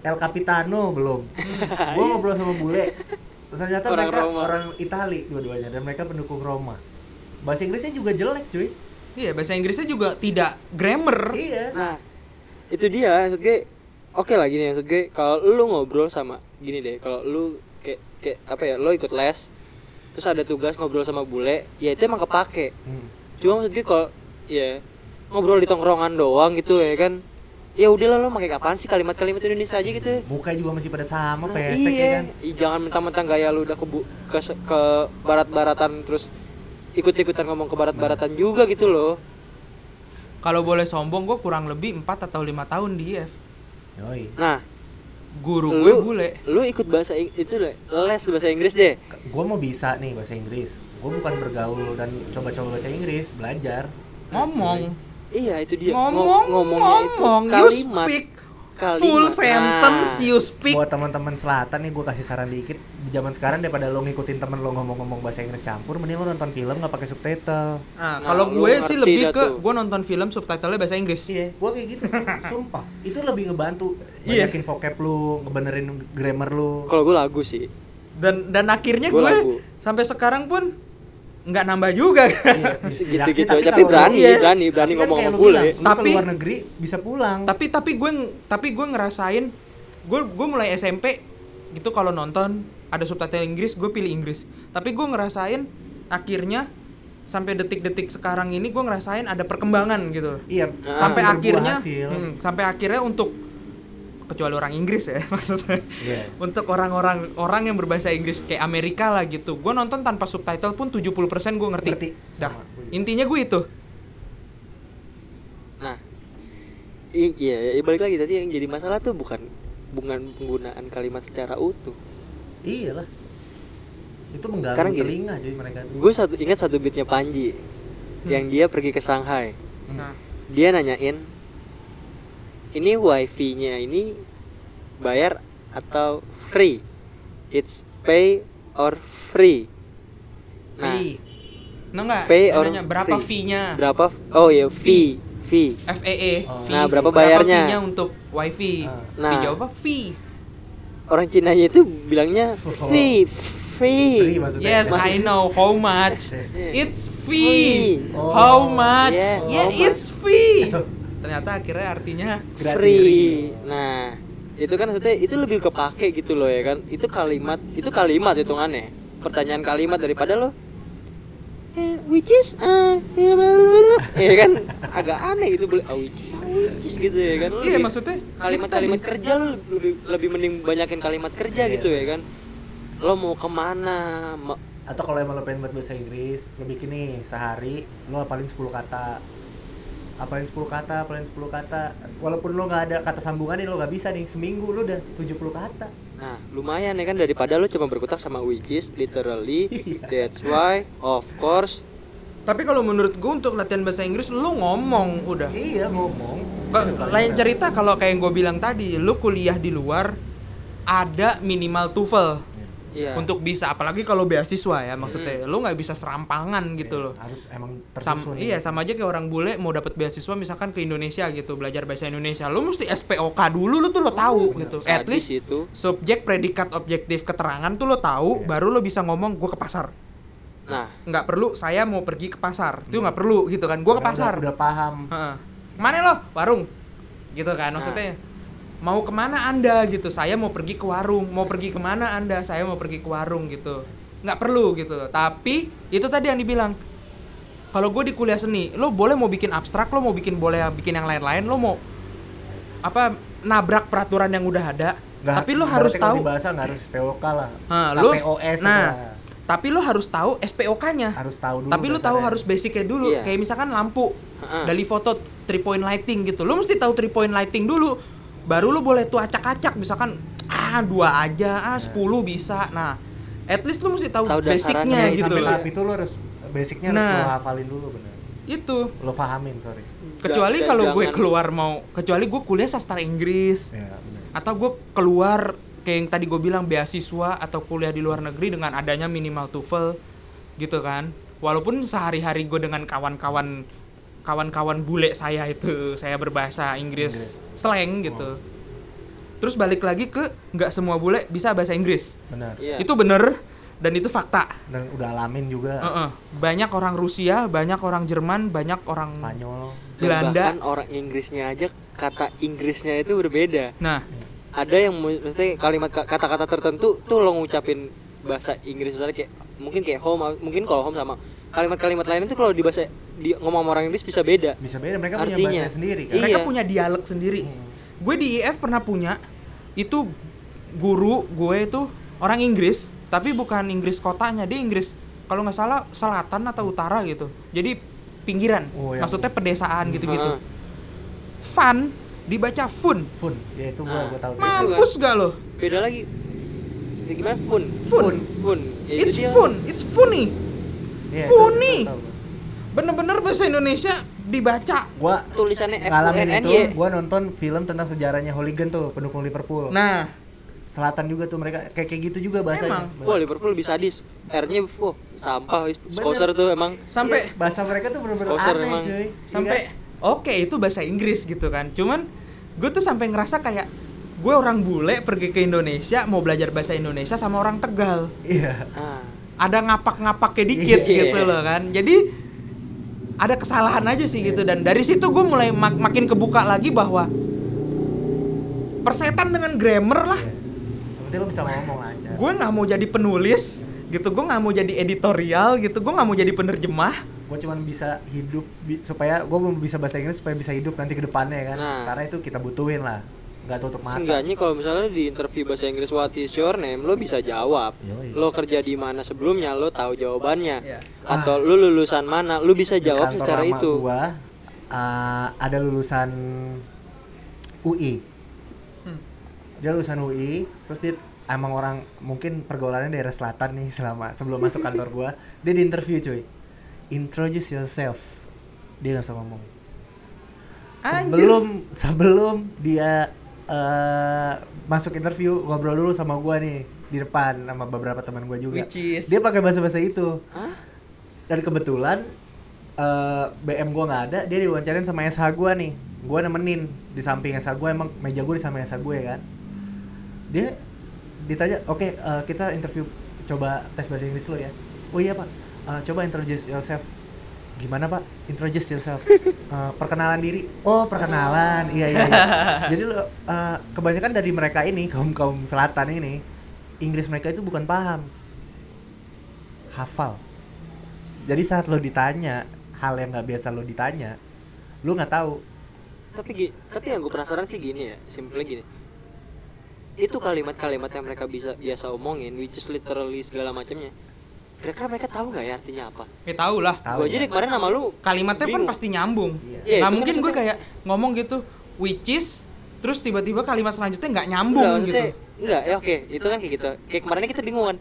El Capitano belum gue ngobrol sama bule ternyata Orang mereka Roma. orang Itali dua-duanya dan mereka pendukung Roma bahasa Inggrisnya juga jelek cuy Iya, bahasa Inggrisnya juga tidak grammar. iya Nah, itu dia maksud gue. Oke lah gini maksud gue kalau lu ngobrol sama gini deh, kalau lu kayak kayak apa ya, lo ikut les terus ada tugas ngobrol sama bule, ya itu emang kepake. Hmm. Cuma maksud gue kalau ya ngobrol di tongkrongan doang gitu ya kan. Ya udahlah lo pakai kapan sih kalimat-kalimat Indonesia aja gitu. muka juga masih pada sama Nah, pesek ya iya, kan Ih, jangan mentang-mentang gaya lu udah ke bu- ke, ke barat-baratan terus ikut-ikutan ngomong ke barat-baratan juga gitu loh. Kalau boleh sombong, gue kurang lebih 4 atau lima tahun di IF. Yoi. Nah, Guru Lu- gue bule. lu ikut bahasa itu deh, les bahasa Inggris deh. gue mau bisa nih bahasa Inggris gue bukan bergaul dan coba-coba bahasa Inggris belajar Ngomong. Iya, itu dia. Ngomong, Ngo- ngomong. itu You kalimat. speak Kalimat. full sentence, Nah. you speak. buat teman-teman selatan nih gue kasih saran dikit di zaman sekarang daripada lo ngikutin temen lo ngomong-ngomong bahasa Inggris campur mending lo nonton film nggak pakai subtitle Nah, Nah, kalau gue sih lebih ke gue nonton film subtitlenya bahasa Inggris. iya gue kayak gitu sumpah itu lebih ngebantu Iya. banyakin vocab lu ngebenerin grammar lu Kalau gue lagu sih. Dan dan akhirnya gue sampai sekarang pun nggak nambah juga. Iya, Gitu-gitu, tapi tapi kalau berani, lu- berani, berani tapi kan ngomong sama bule. Tapi- luar negeri bisa pulang. Tapi tapi gue tapi gue ngerasain gue gue mulai SMP gitu kalau nonton ada subtitle Inggris gue pilih Inggris. Tapi gue ngerasain akhirnya sampai detik-detik sekarang ini gue ngerasain ada perkembangan gitu. Iya sampai hasil berbuah akhirnya hmm, sampai akhirnya untuk kecuali orang Inggris ya maksudnya Iya. untuk orang-orang orang yang berbahasa Inggris kayak Amerika lah gitu gue nonton tanpa subtitle pun 70% gue ngerti, Ngerti. dah intinya gue itu Nah, iya, ya, balik lagi tadi yang jadi masalah tuh bukan bukan penggunaan kalimat secara utuh. iyalah itu mengganggu Sekarang gini. telinga jadi mereka tuh Gue satu ingat satu beatnya Panji yang dia pergi ke Shanghai. nah Dia nanyain, ini wifi-nya ini bayar atau free? It's pay or free? Nah, fee nah enggak pay or nanya berapa free? fee-nya berapa? Oh ya fee, fee. FEE Oh. fee. Nah, berapa bayarnya? fee-nya untuk wifi Ah. Nah. dijawab apa fee Orang Cinanya itu bilangnya fee, Free free. maksudnya yes Mas- I know how much it's fee Oh. how much Yeah, yeah, how much. it's fee ternyata akhirnya artinya Gratis. free. Nah, itu kan maksudnya itu lebih kepake gitu loh ya kan. Itu kalimat, itu kalimat hitungannya. Pertanyaan kalimat daripada lo eh, which is eh ya kan agak aneh gitu boleh oh, which is ah, which is gitu ya kan Lo iya maksudnya kalimat-kalimat itu tadi. kerja lo lebih lebih mending banyakin kalimat kerja Iya. gitu ya kan lo mau ke mana Ma- atau kalau emang lo pengen buat bahasa Inggris lo bikin nih sehari lo hafalin 10 kata apalin 10 kata apalin 10 kata. Walaupun lo nggak ada kata sambungan nih lo nggak bisa nih. Seminggu lo udah 70 kata. Nah, lumayan ya kan daripada lu cuma berkutak sama which is, literally, Iya. that's why, of course. tapi kalau menurut gue untuk latihan bahasa Inggris lu ngomong udah. Iya ngomong. Ka- lain cerita kalau kayak yang gue bilang tadi lu kuliah di luar ada minimal TOEFL Iya. untuk bisa apalagi kalau beasiswa ya maksudnya lu nggak bisa serampangan gitu loh. harus emang Sam- tersusun iya sama aja kayak orang bule mau dapat beasiswa misalkan ke Indonesia gitu belajar bahasa Indonesia. Lu mesti SPOK dulu lu tuh lo tahu gitu. at least itu. subjek predikat objektif keterangan tuh lo tahu baru lo bisa ngomong gue ke pasar. Nah, nggak perlu saya mau pergi ke pasar. Itu nggak perlu gitu kan. Gue ke pasar. udah, udah paham. Heeh. Mana lo? Warung. Gitu kan maksudnya. Mau ke mana anda gitu? Saya mau pergi ke warung. Mau pergi ke mana anda? Saya mau pergi ke warung gitu. Nggak perlu gitu. Tapi itu tadi yang dibilang. Kalau gue di kuliah seni, lo boleh mau bikin abstrak, lo mau bikin boleh bikin yang lain-lain, lo mau apa nabrak peraturan yang udah ada. Nggak- tapi lo harus tahu. bahasa nggak harus POK lah Nah, lo, KPOS nah, lah. tapi lo harus tahu SPOK-nya. harus tahu dulu Tapi lu tahu harus basicnya dulu. Iya. Kayak misalkan lampu Heeh. dari foto three point lighting gitu. Lu mesti tahu three point lighting dulu. Baru lu boleh tuh acak-acak misalkan ah dua aja, ah 10 bisa. Nah, at least lu mesti tahu Tahu basicnya gitu. sampai loh. tahap itu lo harus basicnya harus Nah. lo hafalin dulu bener Itu. lo pahamin sorry Kecuali kalau gue keluar mau kecuali gue kuliah sastra Inggris ya bener atau gue keluar kayak yang tadi gue bilang beasiswa atau kuliah di luar negeri dengan adanya minimal TOEFL gitu kan walaupun sehari-hari gue dengan kawan-kawan kawan-kawan bule saya itu saya berbahasa Inggris Inggris. slang gitu. Terus balik lagi ke nggak semua bule bisa bahasa Inggris. Benar. Iya. itu bener dan itu fakta. Dan udah alamin juga. Heeh. banyak orang Rusia banyak orang Jerman banyak orang Spanyol. Dan Belanda. bahkan orang Inggrisnya aja kata Inggrisnya itu berbeda. nah. Ada yang maksudnya kalimat ka- kata-kata tertentu tuh lo ngucapin bahasa Inggris misalnya kayak mungkin kayak home mungkin kalau home sama kalimat-kalimat lain itu kalau di bahasa di ngomong sama orang Inggris bisa beda. bisa beda mereka punya Artinya. bahasa sendiri kan Iya. mereka punya dialek sendiri gue di IF pernah punya itu guru gue itu orang Inggris tapi bukan Inggris kotanya dia Inggris kalau nggak salah selatan atau utara gitu jadi pinggiran Oh, yang- maksudnya pedesaan gitu-gitu Heeh. fun dibaca fun fun ya itu gua Nah. gua tahu mampus gak lo Beda lagi. Ya, gimana fun? Fun. Fun. Ya, itu it's dia. fun it's funny Iya, itu- funny. Bener-bener bahasa Indonesia dibaca gua Tulisannya F ngalamin N N itu Y. gua nonton film tentang sejarahnya hooligan tuh pendukung Liverpool nah selatan juga tuh mereka kayak kayak gitu juga bahasanya Emang. Wah Liverpool lebih sadis. R-nya wah sampah. Scouser tuh emang. sampai Iya, bahasa mereka tuh bener-bener Scouser aneh emang. cuy Iya sampai kan? oke itu bahasa Inggris gitu kan cuman gue tuh sampai ngerasa kayak gue orang bule pergi ke Indonesia mau belajar bahasa Indonesia sama orang Tegal iya Ah. ada ngapak-ngapaknya dikit Iya. gitu loh kan jadi ada kesalahan aja sih gitu dan dari situ gue mulai mak- makin kebuka lagi bahwa persetan dengan grammar lah. Iya. Lo bisa ngomong aja gue nggak mau jadi penulis gitu gue nggak mau jadi editorial gitu gue nggak mau jadi penerjemah. Gue cuman bisa hidup bi- supaya gue bisa bahasa Inggris supaya bisa hidup nanti ke depannya kan? Nah. karena itu kita butuhin lah nggak tutup mata Seenggaknya kalau misalnya di interview bahasa Inggris what is your name, lo bisa jawab. Yoi. Lo kerja di mana sebelumnya, lo tahu jawabannya. Iya. Atau lo lulusan mana, lo bisa jawab secara lama itu. gua uh, ada lulusan UI Hmm. dia lulusan UI terus dia emang orang mungkin pergaulannya daerah selatan nih selama sebelum masuk kantor gua dia di interview cuy introduce yourself dia nggak usah ngomong Anjir. sebelum sebelum dia eh, masuk interview ngobrol dulu sama gua nih di depan sama beberapa teman gua juga. Which is- dia pakai bahasa bahasa itu. Hah? dan kebetulan eh, BM gua nggak ada dia diwawancarin sama SH gua nih. Gua nemenin di samping SH gua emang meja gua di samping SH gue kan. Dia ditanya oke eh, kita interview coba tes bahasa Inggris lo ya. Oh iya pak. Eh, coba introduce yourself gimana pak? Introduce yourself. Eh, perkenalan diri. Oh perkenalan. Iya iya, iya. jadi lo eh, kebanyakan dari mereka ini kaum kaum selatan ini Inggris mereka itu bukan paham. Hafal. Jadi saat lo ditanya hal yang nggak biasa lo ditanya lo nggak tahu. Tapi gi- tapi yang gue penasaran sih gini ya, simple gini. Itu kalimat-kalimat yang mereka bisa biasa omongin, which is literally segala macamnya. Kira-kira mereka tahu nggak ya artinya apa? ya tau lah Tahu Gue aja ya. deh kemarin sama lu kalimatnya bingung. kan pasti nyambung Iya. Iya, nggak itu kan mungkin gue maksudnya- kayak ngomong gitu which is terus tiba-tiba kalimat selanjutnya nggak Enggak, nyambung maksudnya, gitu Enggak, ya oke, itu kan kayak gitu. Kayak kemarin kita bingung kan.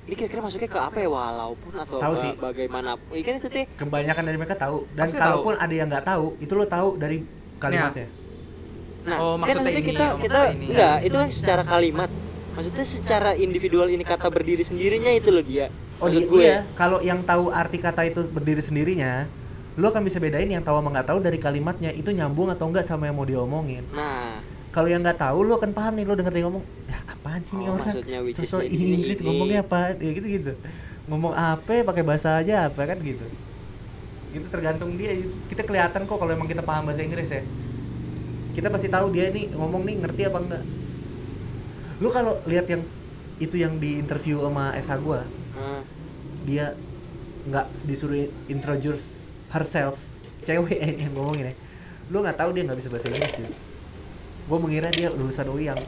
Ini kira-kira masuknya ke apa ya walaupun atau Tahu sih. bagaimanapun. Ini kan itu teh kebanyakan dari mereka tahu dan Pasti kalaupun ada yang nggak tahu itu lo tahu dari kalimatnya Nah, Oh, kan maksudnya nanti ini, kita oh, kita maksudnya ini. enggak, itu kan secara kalimat. Maksudnya secara individual ini kata berdiri sendirinya itu loh dia. Oh Maksud iya, gue. iya. kalau yang tahu arti kata itu berdiri sendirinya lo akan bisa bedain yang tahu sama nggak tahu dari kalimatnya itu nyambung atau enggak sama yang mau diomongin Nah, kalau yang nggak tahu lo akan paham nih lo denger dia ngomong ya apaan sih ini Oh, orang? maksudnya sosok ini, ini, Inggris ini." ngomongnya apa? Ya gitu gitu ngomong apa pakai bahasa aja apa kan gitu. Itu tergantung dia. Kita kelihatan kok kalau emang kita paham bahasa Inggris ya. Kita pasti tahu dia nih ngomong nih ngerti apa enggak. Lu kalau lihat yang itu yang di interview sama Esa gua dia nggak disuruh introduce herself. Cewek yang ngomongin ya. Lu nggak tahu dia nggak bisa bahasa Inggris dia. Gue mengira dia lulusan UI yang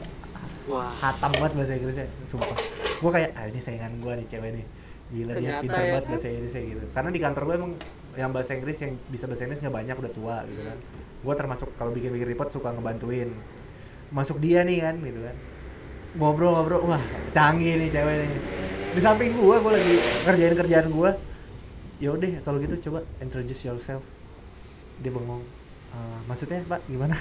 wah. hatam banget bahasa Inggrisnya. Sumpah. Gue kayak ah ini saingan gue nih cewek nih. Gila dia pintar ya. banget bahasa Inggrisnya gitu. Karena di kantor gue emang yang bahasa Inggris yang bisa bahasa Inggris nggak banyak udah tua gitu kan. Gue termasuk kalau bikin bikin report suka ngebantuin. Masuk dia nih kan gitu kan. Ngobrol-ngobrol wah canggih nih cewek nih di samping gue gue lagi kerjain kerjaan gue ya udah kalau gitu coba introduce yourself. Dia bengong. "Eh, maksudnya pak gimana?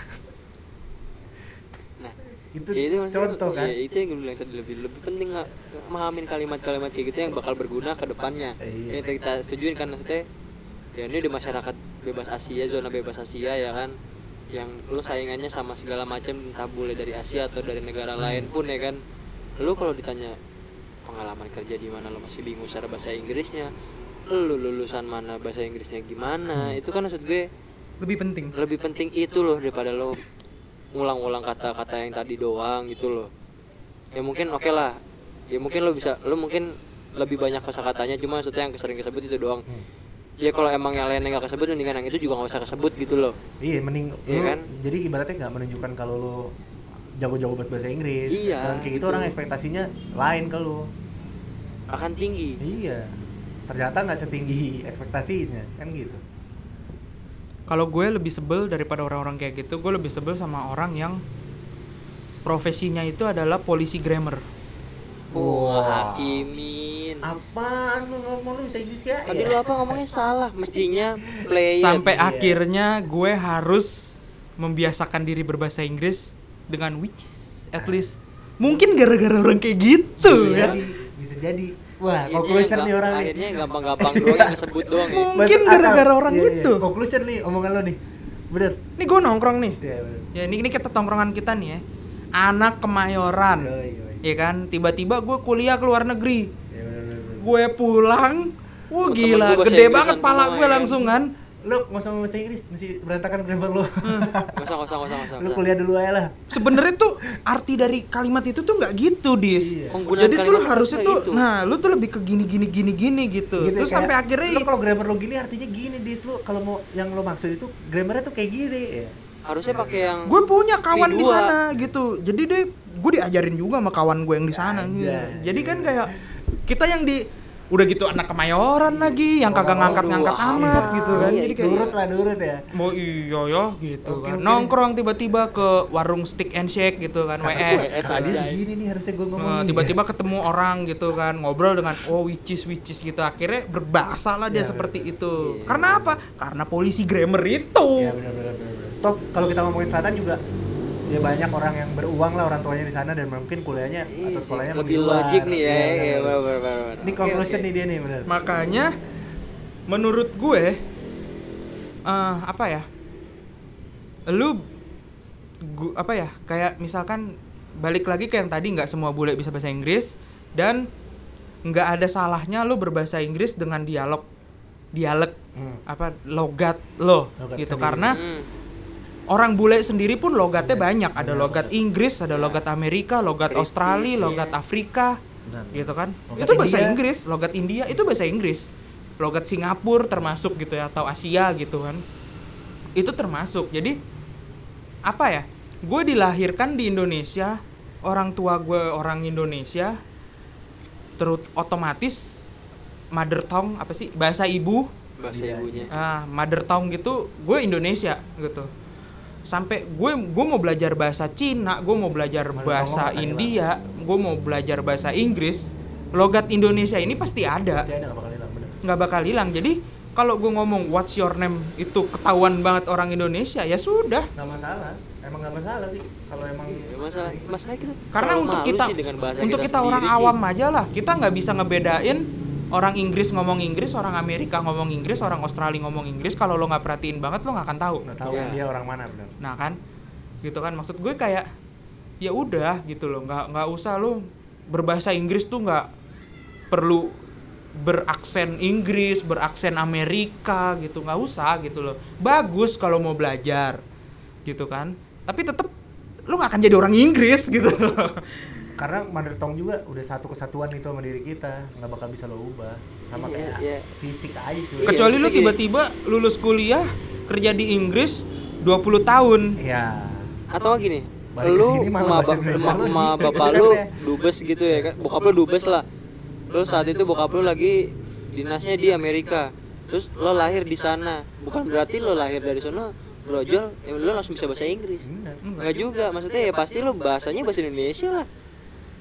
Nah, itu, ya itu contoh kan? ya, itu yang gue bilang tadi lebih lebih penting nggak mengamin kalimat-kalimat kayak gitu yang bakal berguna ke depannya. Iya. Yang tadi kita setujuin kan maksudnya ya ini di masyarakat bebas Asia, zona bebas Asia ya kan. yang lu saingannya sama segala macam entah boleh dari Asia atau dari negara lain pun ya kan? Lu kalau ditanya pengalaman kerja di mana lu masih bingung cara bahasa Inggrisnya lu lulusan mana bahasa Inggrisnya gimana itu kan maksud gue lebih penting. lebih penting itu loh daripada lo ngulang-ulang kata-kata yang tadi doang gitu loh. Ya mungkin oke lah. Ya mungkin lo bisa lo mungkin lebih banyak kosakatanya cuma maksudnya yang sering kesebut itu doang. Ya kalau emang yang lainnya nggak kesebut mendingan yang itu juga nggak usah kesebut gitu loh. Iya, mending Iya kan? Jadi ibaratnya nggak menunjukkan kalau lu jago-jago buat bahasa Inggris. Iya, Dan kayak gitu gitu. orang ekspektasinya lain ke lu. akan tinggi Iya. Ternyata nggak setinggi ekspektasinya, kan gitu. kalau gue lebih sebel daripada orang-orang kayak gitu gue lebih sebel sama orang yang profesinya itu adalah polisi grammar wah hakimin Apaan lu ngomong lu bisa Inggris ya? tadi lu apa ngomongnya salah mestinya player sampai iya. akhirnya gue harus membiasakan diri berbahasa Inggris dengan which is at least mungkin gara-gara orang kayak gitu bisa ya jadi, bisa jadi. Wah, conclusion nih orang nih. akhirnya gampang-gampang doang yang kesebut doang ya Mungkin gara-gara orang Iya, iya. gitu. Conclusion nih omongan lo nih. Bener. ini gue nongkrong nih Iya, bener. ya ini ini kita tongkrongan kita nih ya anak kemayoran Yoi, yoi. ya kan tiba-tiba gue kuliah ke luar negeri Iya, bener, bener, bener. gue pulang wah gila gede banget pala gue ya. langsung kan Lu nggak usah ngomong bahasa Inggris, mesti berantakan grammar lu. kosong kosong kosong kosong lu kuliah dulu aja lah. sebenarnya tuh arti dari kalimat itu tuh nggak gitu dis Iya. Penggunaan jadi tuh lu harusnya tuh gitu. nah lu tuh lebih ke gini gini gini gini gitu, Gitu, terus kayak, sampai akhirnya lu kalau grammar lu gini artinya gini dis lu kalau mau yang lo maksud itu grammarnya tuh kayak gini ya. harusnya pakai yang gue punya kawan di V2. sana gitu jadi deh gue diajarin juga sama kawan gue yang di sana gitu. jadi kan kayak kita yang di udah gitu anak kemayoran lagi yang kagak ngangkat-ngangkat aduh, amat iya. gitu kan Iya, jadi kayak Nurut lah, nurut ya. mau iya ya gitu kan nongkrong tiba-tiba ke warung stick and shake gitu kan WS WS Kata dia anjay. gini nih harusnya gue ngomong. Nah, nih. tiba-tiba ketemu orang gitu kan ngobrol dengan oh which is which is gitu akhirnya berbahasa lah dia Iya, seperti bener. itu Iya. karena apa karena polisi grammar itu Iya benar benar benar. benar. Toh kalau kita ngomongin selatan juga ya banyak orang yang beruang lah orang tuanya di sana dan mungkin kuliahnya Iya atau sih, sekolahnya lebih logik nih ya Iya, iya, benar, benar, benar. benar, benar. Ini conclusion oke. nih dia nih benar. makanya menurut gue eh, apa ya lu gu- apa ya kayak misalkan balik lagi ke yang tadi nggak semua bule bisa bahasa Inggris dan nggak ada salahnya lu berbahasa Inggris dengan dialog dialek Hmm. apa logat lo Logat gitu sendiri. karena Hmm. Orang bule sendiri pun logatnya banyak. Ada logat. Inggris ada logat Amerika logat British, Australia iya. logat Afrika Benar. gitu kan? Logat itu bahasa India. Inggris logat India itu bahasa Inggris. Logat Singapura termasuk gitu ya atau Asia gitu kan. Itu termasuk. Jadi apa ya? Gue dilahirkan di Indonesia orang tua gue orang Indonesia terus otomatis mother tongue apa sih? Bahasa ibu. Bahasa ibunya. Ah mother tongue gitu gue Indonesia gitu sampai gue gue mau belajar bahasa Cina gue mau belajar bahasa bakal India gue mau belajar bahasa Inggris logat Indonesia ini pasti ada Pasti ada nggak bakal hilang benar. nggak bakal hilang jadi kalau gue ngomong what's your name itu ketahuan banget orang Indonesia ya sudah Nggak masalah. Emang nggak masalah sih kalau emang Ya, masalah masalah kita karena untuk kita sih untuk kita, sendiri orang sih. awam aja lah kita nggak bisa ngebedain orang Inggris ngomong Inggris orang Amerika ngomong Inggris orang Australia ngomong Inggris kalau lo nggak perhatiin banget lo nggak akan tahu. Nggak tahu Iya. dia orang mana benar. nah kan? Gitu kan? Maksud gue kayak ya udah gitu loh. Nggak nggak usah lo berbahasa Inggris tuh nggak perlu beraksen Inggris beraksen Amerika gitu. Nggak usah gitu loh. Bagus kalau mau belajar gitu kan? Tapi tetap lo nggak akan jadi orang Inggris gitu loh Karena mother tongue juga udah satu kesatuan itu sama diri kita, nggak bakal bisa lo ubah. Sama Iya, kayak iya. fisik aja cuy. Iya, kecuali lu maksudnya tiba-tiba lulus kuliah kerja di Inggris 20 tahun Iya. atau gini Balik lu ma, bahasa ba- Indonesia ma- lu ma bapak lu dubes gitu ya kan bokap lu dubes lah lu saat itu bokap lu lagi dinasnya di Amerika terus lo lahir di sana bukan berarti lo lahir dari sana brojol ya lo langsung bisa bahasa Inggris Bener. Enggak juga maksudnya ya pasti lo bahasanya bahasa Indonesia lah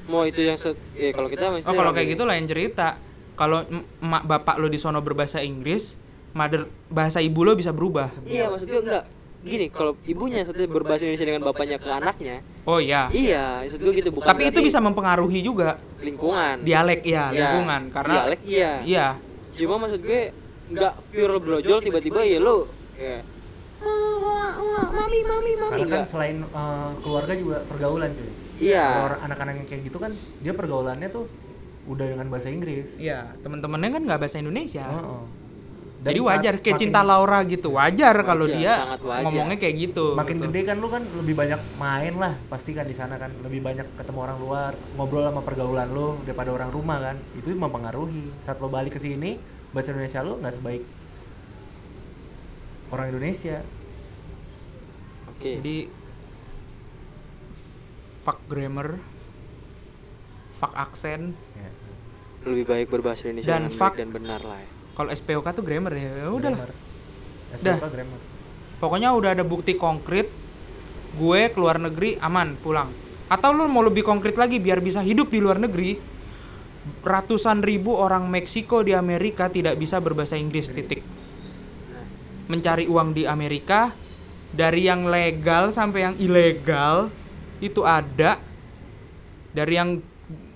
mau itu yang se ya kalau kita oh maksudnya kalau kayak gitu lain cerita. Kalau emak bapak lu di sono berbahasa Inggris mother bahasa ibu lo bisa berubah. Iya maksud gue enggak. Gini kalau ibunya satu berbahasa Indonesia dengan bapaknya ke anaknya oh iya. iya maksud gue gitu bukan tapi itu bisa mempengaruhi juga. Lingkungan. Dialek ya Iya, lingkungan karena dialek iya. iya. Cuma maksud gue nggak pure brojol tiba-tiba ya lo ya. Mami mami mami. Karena kan enggak selain eh, keluarga juga pergaulan cuy. Iya. Kalau orang- anak-anak yang kayak gitu kan dia pergaulannya tuh udah dengan bahasa Inggris. Iya, teman-temannya kan nggak bahasa Indonesia. Heeh. Dan Jadi saat wajar kayak cinta Laura gitu. Wajar kalau Wajar, dia sangat wajar. ngomongnya kayak gitu. Makin gitu. gede kan lu kan lebih banyak main lah pasti kan di sana kan lebih banyak ketemu orang luar ngobrol sama pergaulan lu daripada orang rumah kan itu mempengaruhi saat lo balik ke sini bahasa Indonesia lu nggak sebaik orang Indonesia oke Jadi fuck grammar, fuck aksen. ya. lebih baik berbahasa Indonesia Dan fuck- baik dan benar lah ya. Kalau SPOK tuh grammar ya. Ya udahlah. Grammar. Dah. SPK grammar Pokoknya udah ada bukti konkret gue keluar negeri aman pulang. Atau lu mau lebih konkret lagi biar bisa hidup di luar negeri. Ratusan ribu orang Meksiko di Amerika tidak bisa berbahasa Inggris titik. Mencari uang di Amerika dari yang legal sampai yang ilegal itu ada dari yang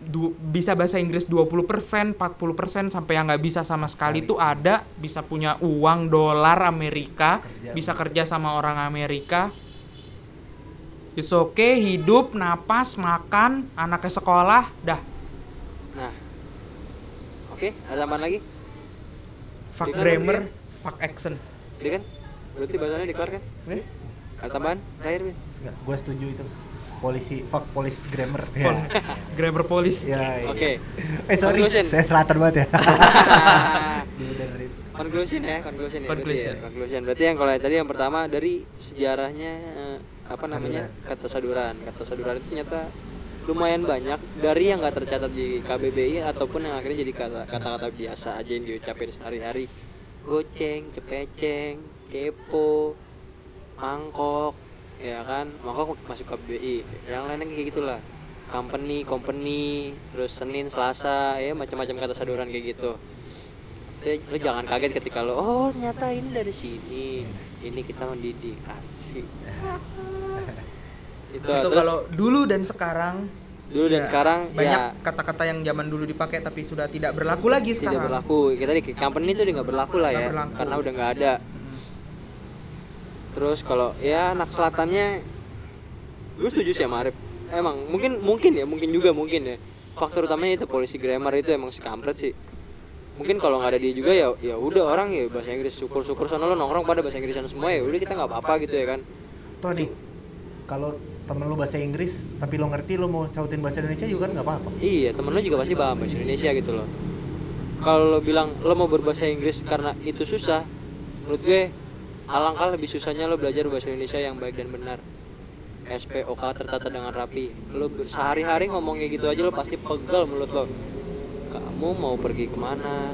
du- bisa bahasa Inggris 20%, 40% sampai yang nggak bisa sama sekali itu ada, bisa punya uang dolar Amerika, Kerja. bisa kerja sama orang Amerika. It's okay, hidup, napas, makan, anaknya sekolah, dah. nah oke ada tambahan lagi? Fuck grammar, fuck accent. Dia? Kan? Berarti bahasanya dikeluar kan eh? Ada tambahan? Terakhir Bin? Gue setuju itu polisi fuck polis grammar. Pol- grammar police. ya, ya. oke. Eh sorry Conclusion. saya selatan banget ya. Conclusion ya conclusion ya berarti Conclusion. ya conclusion. berarti yang kalau yang tadi yang pertama dari sejarahnya eh, apa namanya kata saduran. Kata saduran itu ternyata lumayan banyak dari yang nggak tercatat di KBBI ataupun yang akhirnya jadi kata kata-kata biasa aja yang diucapin sehari-hari. Goceng cepeceng kepo mangkok ya kan? Mangkok masuk KBBI yang lainnya kayak gitulah. Company company terus Senin Selasa ya macam-macam kata saduran kayak gitu. Maksudnya, lu jangan kaget ketika lo oh ternyata ini dari sini. Ini kita mendidik. Asik. Itu, Itu terus kalau dulu dan sekarang dulu dan ya, sekarang banyak ya. kata-kata yang zaman dulu dipakai tapi sudah tidak berlaku lagi tidak sekarang. berlaku. Kita di company itu udah nggak berlaku lah ya. Berlaku. karena udah nggak ada terus kalau ya anak selatannya gue setuju sih sama Arif emang mungkin mungkin ya mungkin juga mungkin ya faktor utamanya itu polisi grammar itu emang si kampret sih mungkin kalau nggak ada dia juga ya ya udah orang ya bahasa Inggris syukur syukur sana lo nongkrong pada bahasa Inggrisan semua ya udah kita nggak apa apa gitu ya kan Tuh nih, kalau temen lu bahasa Inggris tapi lo ngerti lo mau cautin bahasa Indonesia juga kan nggak apa-apa. Iya, temen lo juga pasti paham bahasa Indonesia gitu loh. Kalau lo bilang lo mau berbahasa Inggris karena itu susah, menurut gue alangkah lebih susahnya lo belajar bahasa Indonesia yang baik dan benar. SPOK tertata dengan rapi. Lo sehari-hari ngomong kayak gitu aja lo pasti pegel mulut lo. Kamu mau pergi ke mana?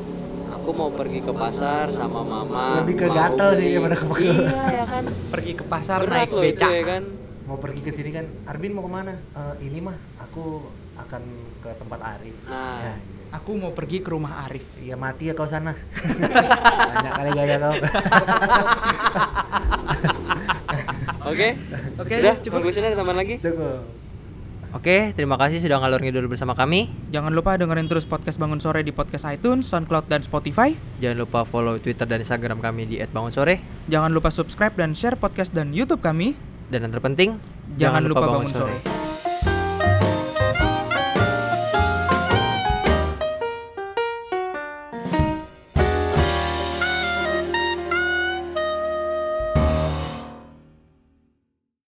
Aku mau pergi ke pasar sama mama. Lebih ke gatel sih beli." daripada ke pegel. Iya ya kan. Pergi ke pasar Berat naik lo itu becak. ya kan. Mau pergi ke sini kan, Arbin mau ke mana? "Eh, ini mah aku akan ke tempat Arif. Nah. Ya. Aku mau pergi ke rumah Arif. Iya mati ya kau sana. Banyak kali gaya kau. Oke. Oke, Udah, cukup. konklusinya ada tambahan lagi? Cukup. Oke, terima kasih sudah ngalor ngidul bersama kami. Jangan lupa dengerin terus podcast Bangun Sore di podcast iTunes, SoundCloud, dan Spotify. Jangan lupa follow Twitter dan Instagram kami di @bangunsore Jangan lupa subscribe dan share podcast dan YouTube kami. dan yang terpenting Jangan, lupa, bangun, sore.